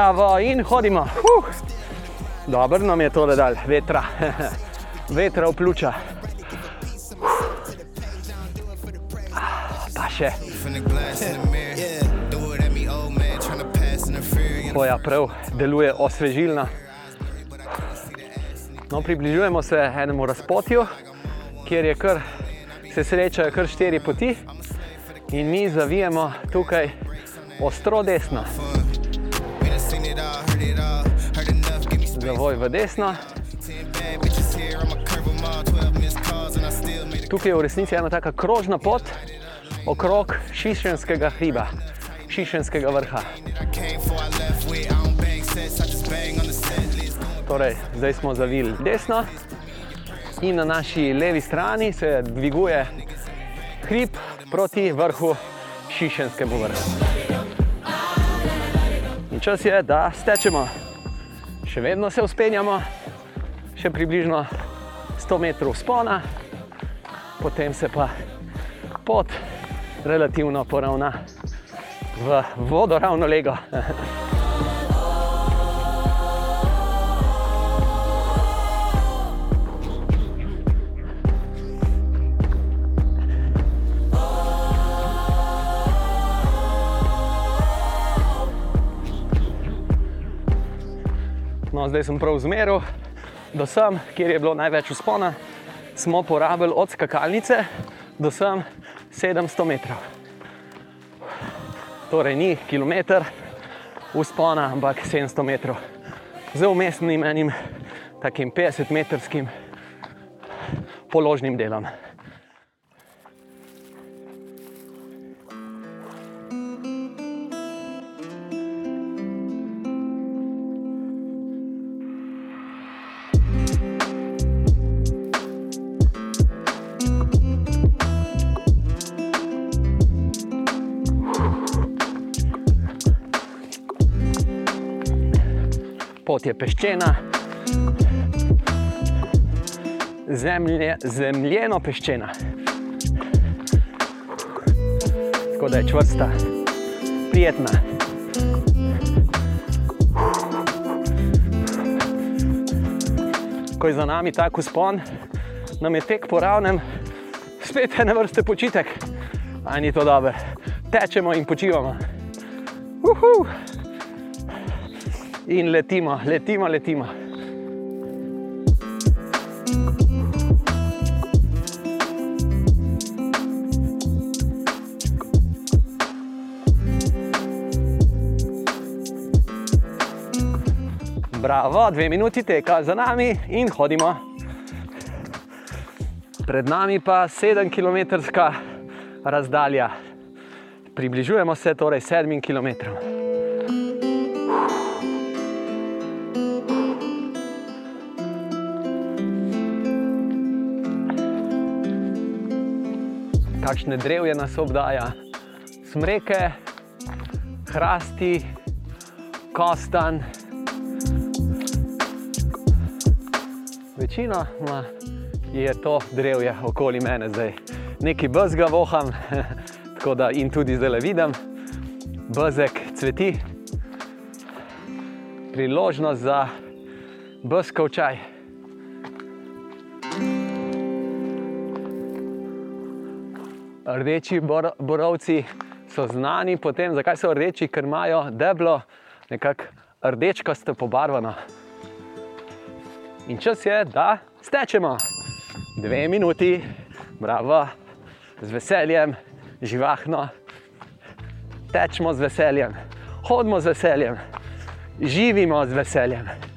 Bravo in hodimo. Uh. Dobro nam je tole dal, vetra. vetra v pljuča. Pa še. Hoja prav deluje osvežilna. No, približujemo se enemu razpotju, kjer je kar, se srečajo kar štiri poti, in mi zavijemo tukaj ostro desno. Still made it. Tukaj je v resnici ena taka krožna pot okrog Šišenskega hriba, Šišenskega vrha. Torej, zdaj smo zavili desno in na naši levi strani se dviguje hrib proti vrhu Šišenskemu vrhu. In čas je, da stečemo. Še vedno se uspenjamo, še približno 100 metrov spona, potem se pa pot relativno poravna v vodoravno lego. Zdaj sem prav zmeril, do sem, kjer je bilo največ uspona, smo porabili od skakalnice do sem 700 metrov. Torej ni kilometr uspona, ampak 700 metrov. Z umestnim enim takim 50-metrskim položnim delom. Pot je peščena, zemlje, zemljeno peščena. Tako da je čvrsta, prijetna. Ko je za nami tako spon, nam je tek po ravnem, spet ena vrsta počitek, a ni to dobro. Tečemo in počivamo. Uhu. In letimo, letimo, letimo. Bravo, dve minuti teka za nami in hodimo. Pred nami pa 7 km razdalja. Približujemo se torej 7 km. Kakšne drevje nas obdaja, smreke, hrasti, kostan. Večina je to drevje okoli mene zdaj. Neki bezga voham, tako da in tudi zdaj le vidim, bezek cveti, priložnost za beskov čaj. Rdeči bor, borovci so znani po tem, zakaj so rdeči, ker imajo deblo, nekako rdečkasto pobarvano. In čas je, da stečemo. Dve minuti, bravo, z veseljem, živahno. Tečemo z veseljem, hodimo z veseljem, živimo z veseljem.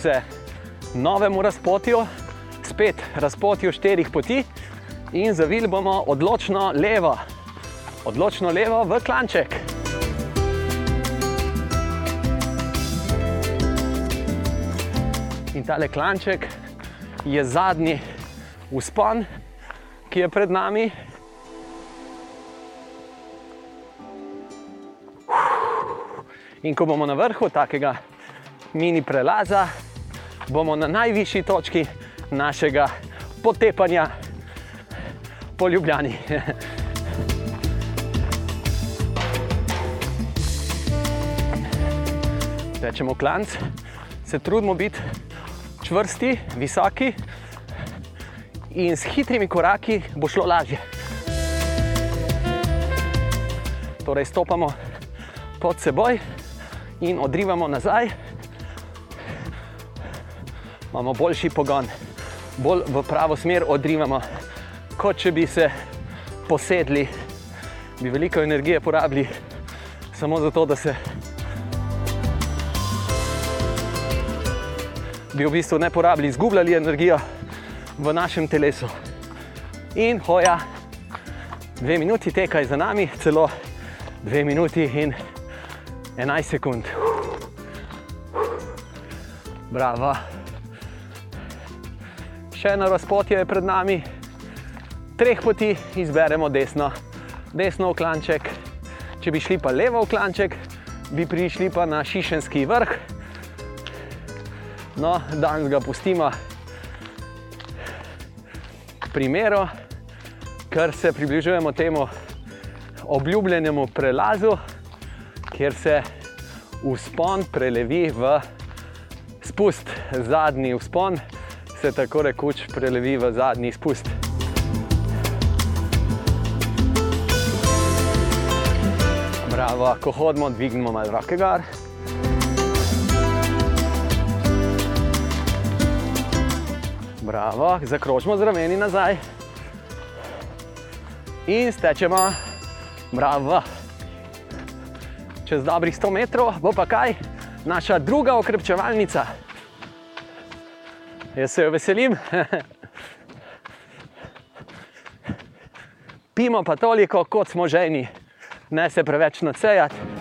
Se novemu razpotju, spet razpotju štirih poti in zavili bomo odločno levo, odločno levo v klanček. In tale klanček je zadnji uspon, ki je pred nami. In ko bomo na vrhu takega mini prelaza, bomo na najvišji točki našega potepanja po Ljubljani. Tečemo klanc, se trudimo biti čvrsti, visoki in s hitrimi koraki bo šlo lažje. Torej, stopamo pod seboj in odrivamo nazaj. Imamo boljši pogon, bolj v pravo smer odrivamo, kot če bi se posedli, bi veliko energije porabili samo zato, da se bi v bistvu ne porabili, izgubljali energijo v našem telesu. In hoja, dve minuti tekaj za nami, celo dve minuti in 11 sekund. Bravo. Še eno razpotje je pred nami, treh poti izberemo desno, desno v klanček. Če bi šli pa levo v klanček, bi prišli pa na Šišenski vrh. No, danes ga pustimo primeru, ker se približujemo temu obljubljenemu prelazu, kjer se vzpon prelevi v spust, zadnji vzpon se tako rekoč prelevi v zadnji spust. Bravo, ko hodimo, dvignemo malo roke gor. Bravo. Bravo, zakrožimo z rameni nazaj. In stečemo. Bravo. Čez dobrih 100 metrov bo pa kaj? Naša druga okrepčevalnica. Jaz se jo veselim. Pimo pa toliko, kot smo ženi, ne se preveč nadsejati.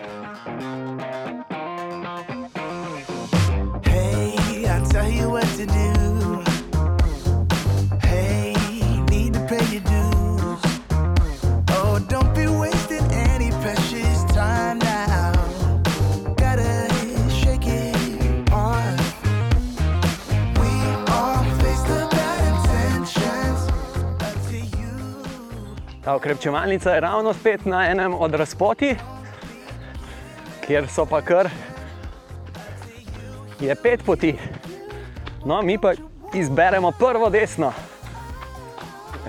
Ta okrepčevalnica je ravno spet na enem od razpoti, kjer so pa kar je pet poti. No, mi pa izberemo prvo desno.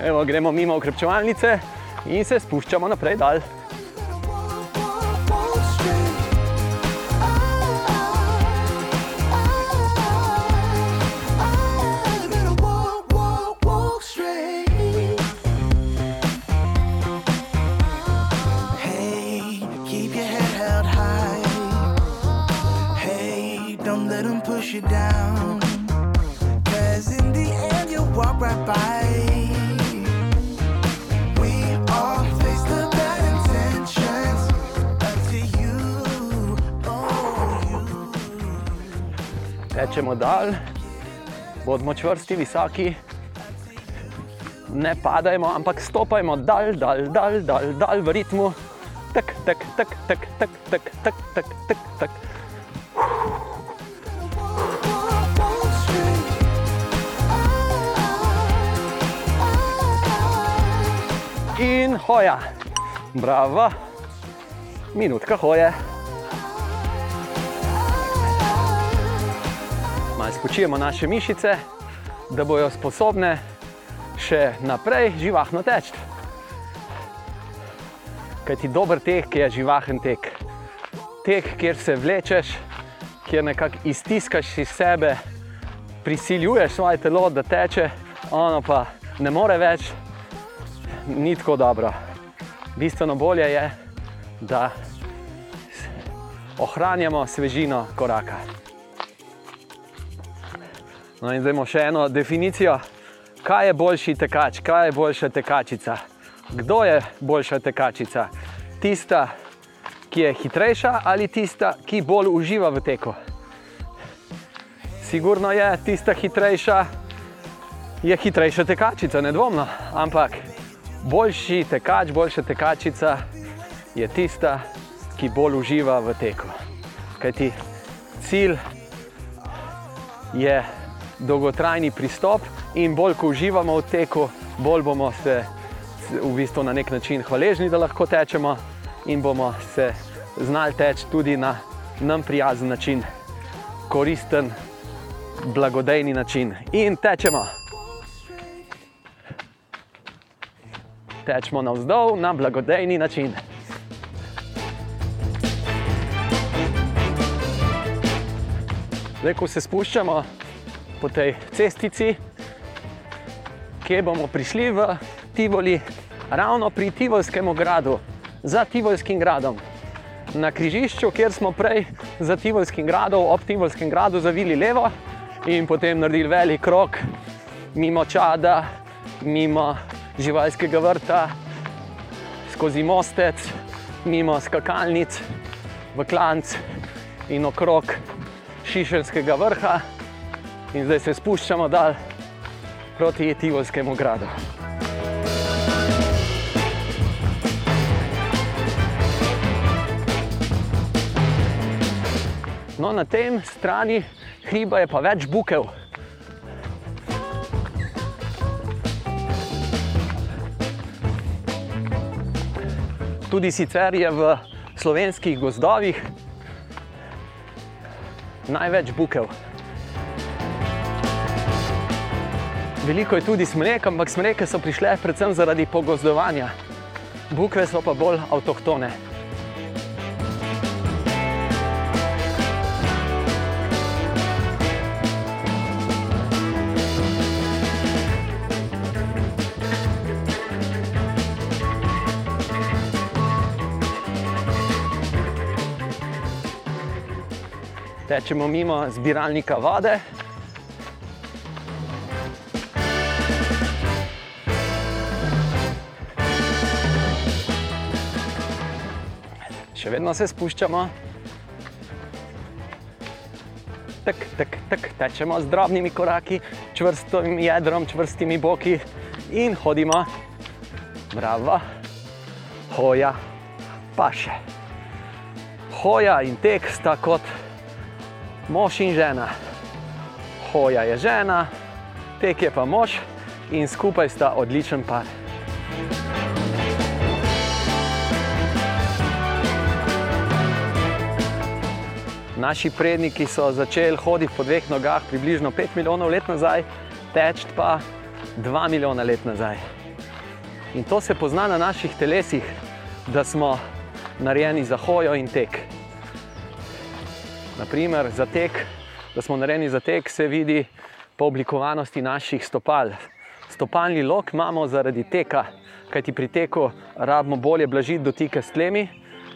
Evo, gremo mimo okrepčevalnice in se spuščamo naprej dal. Dal, bodimo čvrsti, visoki, ne padajmo, ampak stopajmo dal, dal, dal, dal, dal v ritmu. Tak, tak, tak, tak, tak, tak, tak, tak, tak, tak. In hoja, bravo, minutka hoje. Malo spočijemo naše mišice, da bodo sposobne še naprej živahno teči. Kaj ti dober tek je živahen tek. Tek, kjer se vlečeš, kjer nekako iztiskaš iz sebe, prisiljuješ svoje telo, da teče, ono pa ne more več, ni tako dobro. Bistveno bolje je, da ohranjamo svežino koraka. No in zdaj imamo še eno definicijo, kaj je boljši tekač, kaj je boljša tekačica. Kdo je boljša tekačica? Tista, ki je hitrejša ali tista, ki bolj uživa v teku? Sigurno je tista hitrejša, je hitrejša tekačica, nedvomno. Ampak boljši tekač, boljša tekačica je tista, ki bolj uživa v teku. Kajti cilj je dolgotrajni pristop in bolj ko uživamo v teku, bolj bomo se v bistvu na nek način hvaležni, da lahko tečemo in bomo se znali teči tudi na nam prijazen način, koristen, blagodejni način. In tečemo. Tečemo navzdol na blagodejni način. Zdaj, ko se spuščamo po tej cestici, kje bomo prišli v Tivoli, ravno pri Tivolskem gradu, za Tivolskim gradom. Na križišču, kjer smo prej za Tivolskim gradom, ob Tivolskem gradu zavili levo in potem naredili velik krok mimo Čada, mimo živalskega vrta, skozi mostec, mimo skakalnic, v klanc in okrog Šišelskega vrha. In zdaj se spuščamo dal proti Tivolskemu gradu. No, na tem strani hriba je pa več bukev. Tudi sicer je v slovenskih gozdovih največ bukev. Veliko je tudi smrek, ampak smreke so prišle predvsem zaradi pogozdovanja. Bukve so pa bolj avtohtone. Tečemo mimo zbiralnika vode, vedno se spuščamo. Tak, tak, tak, tečemo z drobnimi koraki, čvrstim jedrom, čvrstimi boki in hodimo. Bravo, hoja, paše. Hoja in tek sta kot mož in žena. Hoja je žena, tek je pa mož in skupaj sta odličen par. Naši predniki so začeli hoditi po dveh nogah približno 5 milijonov let nazaj, teč pa 2 milijona let nazaj. In to se pozna na naših telesih, da smo narejeni za hojo in tek. Naprimer, za tek, da smo narejeni za tek, se vidi po oblikovanosti naših stopal. Stopalni lok imamo zaradi teka, kajti pri teku rabimo bolje blažiti dotike s tlemi,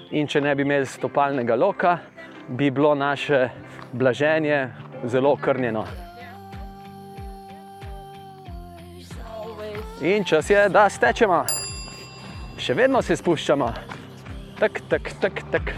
in če ne bi imeli stopalnega loka, bi bilo naše blaženje zelo okrnjeno. In čas je, da stečemo. Še vedno se spuščamo. Tak, tak, tak, tak.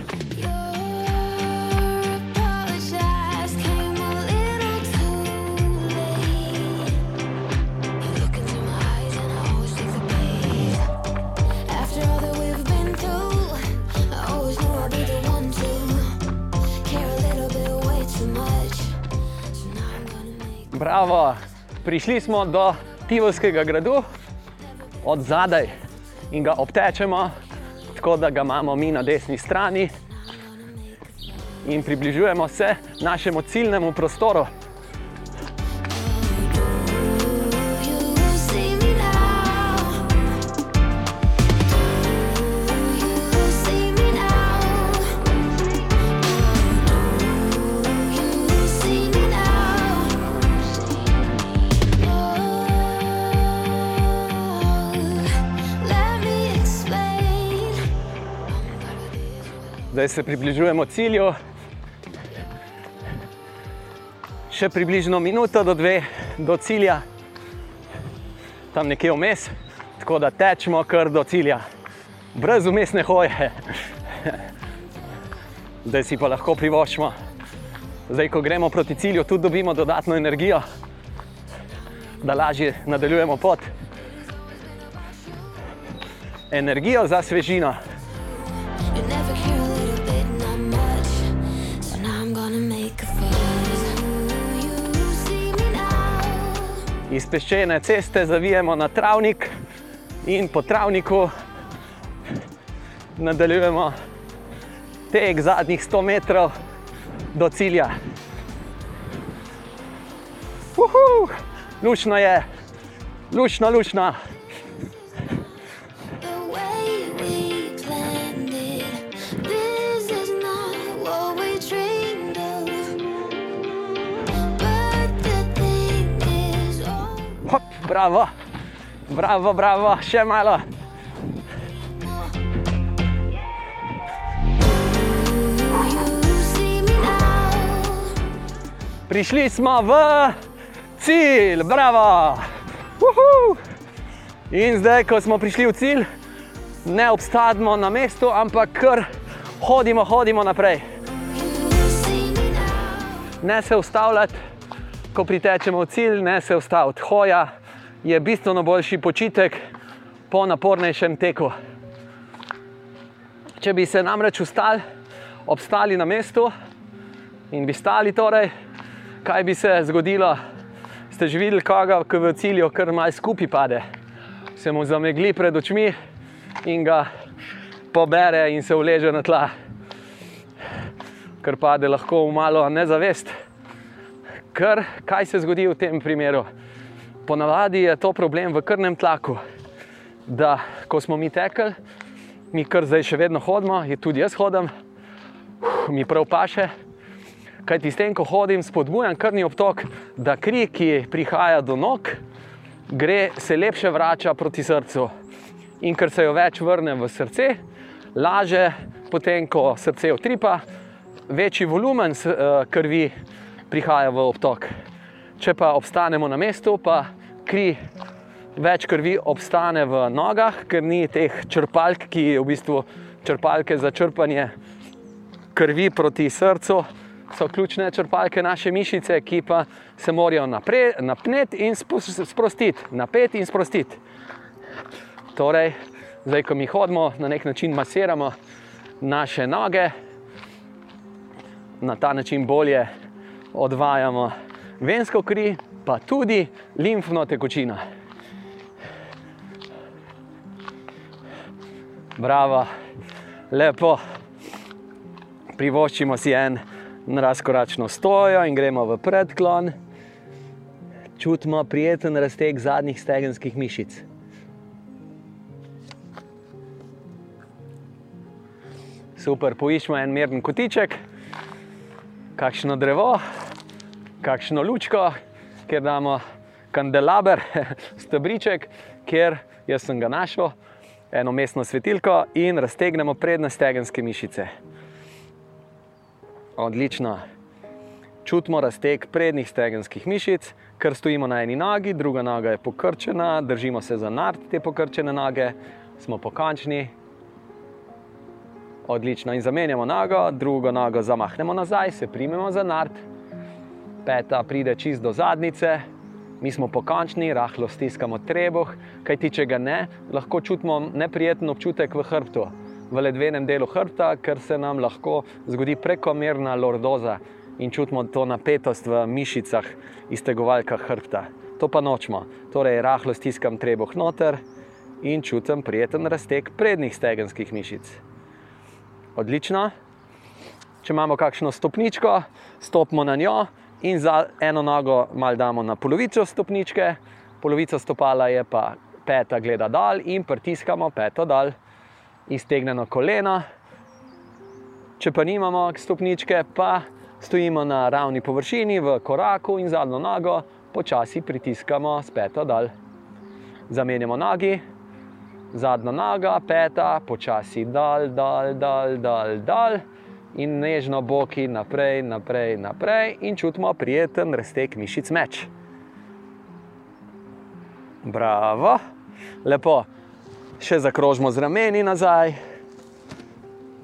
Bravo, prišli smo do Tivolskega gradu, od zadaj in ga obtečemo, tako da ga imamo mi na desni strani. In približujemo se našemu ciljnemu prostoru. Zdaj se približujemo cilju. Še približno minuto do dve do cilja, tam nekje vmes, tako da tečemo kar do cilja, brez umestne hoje. Zdaj si pa lahko privoščimo. Zdaj, ko gremo proti cilju, tudi dobimo dodatno energijo, da lažje nadaljujemo pot. Energijo za svežino. Iz peščene ceste zavijemo na travnik in po travniku nadaljujemo tek zadnjih 100 metrov do cilja. Uhu, lušno je, lušno, lušno. Bravo, bravo, bravo, še malo. Prišli smo v cilj, bravo. Uhu. In zdaj, ko smo prišli v cilj, ne obstadimo na mestu, ampak kar hodimo, hodimo naprej. Ne se ustavljati, ko pritečemo v cilj, ne se ustaviti. Hoja je bistveno boljši počitek po napornejšem teku. Če bi se namreč ustali, obstali na mestu in bi stali, torej, kaj bi se zgodilo? Ste že videli, koga, ki v cilju kar mal skupaj pade, se mu zamegli pred očmi in ga pobere in se uleže na tla, ker pade lahko v malo nezavest. Ker, kaj se zgodi v tem primeru? Ponavadi je to problem v krvnem tlaku, da ko smo mi tekli, mi kar zdaj še vedno hodimo, je tudi jaz hodim, uf, mi prav paše. Kaj ti s tem, ko hodim, spodbujam krvni obtok, da kri, ki prihaja do nog, gre, se lepše vrača proti srcu. In ker se jo več vrne v srce, laže potem, ko srce utripa, večji volumen eh, krvi prihaja v obtok. Če pa obstanemo na mestu, pa kri, več krvi obstane v nogah, ker ni teh črpalk, ki v bistvu črpalke za črpanje krvi proti srcu. So ključne črpalke naše mišice, ki pa se morajo napre, napneti in sprostiti, napeti in sprostiti. Torej, zdaj, ko mi hodimo, na nek način masiramo naše noge, na ta način bolje odvajamo vensko kri, pa tudi limfno tekočino. Bravo, lepo. Privoščimo si en razkoračno stojo in gremo v predklon. Čutimo prijeten razteg zadnjih stegenskih mišic. Super, poiščemo en miren kotiček, kakšno drevo, kakšno lučko, kjer damo kandelaber, stebriček, kjer jaz sem ga našel, eno mestno svetilko in raztegnemo prednje stegenske mišice. Odlično. Čutimo razteg prednjih stegenskih mišic, ker stojimo na eni nogi, druga noga je pokrčena, držimo se za nard te pokrčene noge, smo pokončni. Odlično. In zamenjamo nogo, drugo nogo zamahnemo nazaj, se primemo za nard, peta pride čist do zadnice, mi smo pokončni, rahlo stiskamo trebuh, kajti če ga ne, lahko čutimo neprijeten občutek v hrbtu, v ledvenem delu hrbta, ker se nam lahko zgodi prekomerna lordoza in čutimo to napetost v mišicah, iztegovalkah hrbta. To pa nočemo. Torej, rahlo stiskam trebuh noter in čutim prijeten razteg prednjih stegenskih mišic. Odlično. Če imamo kakšno stopničko, stopimo na njo in za eno nogo mal damo na polovico stopničke, polovica stopala je pa peta gleda dol in pritiskamo peto dol, iztegnjeno koleno. Če pa nimamo stopničke, pa stojimo na ravni površini v koraku in zadnjo nogo počasi pritiskamo peto dol. Zamenjamo nogi, zadnja noga, peta, počasi dol, dol, dol, dol, dol in nežno boki naprej, naprej, naprej in čutimo prijeten razteg mišic meč. Bravo, lepo. Še zakrožimo z rameni nazaj,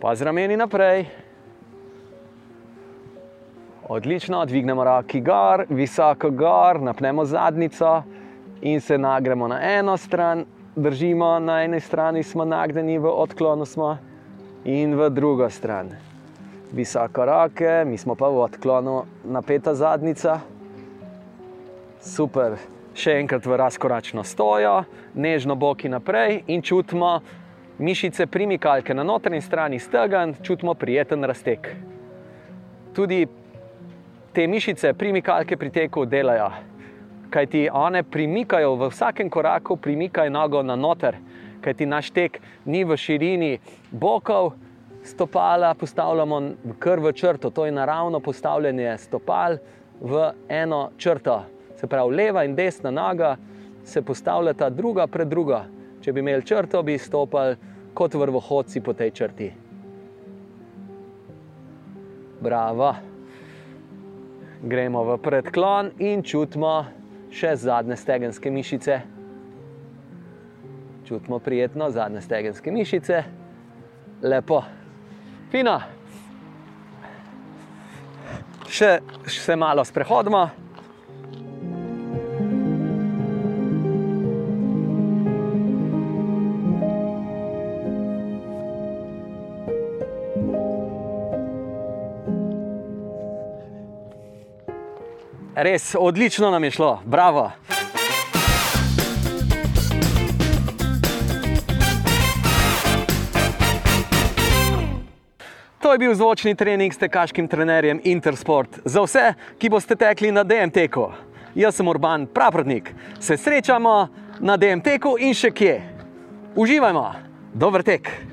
pa z rameni naprej. Odlično, dvignemo roki gor, visoko gor, napnemo zadnico in se nagremo na eno stran, držimo na eni strani, smo nagnjeni v odklonu, smo in v drugo stran. Visoko roke, mi smo pa v odklonu, napeta zadnica. Super, še enkrat v razkoračno stojo, nežno boki naprej in čutimo mišice primikalke na notranji strani stegen, čutimo prijeten razteg. Tudi te mišice primikalke pri teku delajo, kajti one premikajo v vsakem koraku, premikajo nogo na noter, kajti naš tek ni v širini bokov, stopala postavljamo kar v črto, to je naravno postavljanje stopal v eno črto. Se pravi, leva in desna noga se postavljata druga pred drugo. Če bi imeli črto, bi stopili kot vrvohodci po tej črti. Bravo. Gremo v predklon in čutimo še zadnje stegenske mišice. Čutimo prijetno zadnje stegenske mišice, lepo, fino. Še se malo sprehodimo. Res odlično nam je šlo, bravo. To je bil zvočni trening s tekaškim trenerjem Intersport. Za vse, ki boste tekli na DMT-ku. Jaz sem Urban Pravrodnik. Se srečamo na DMT-ku in še kje. Uživajmo, dober tek!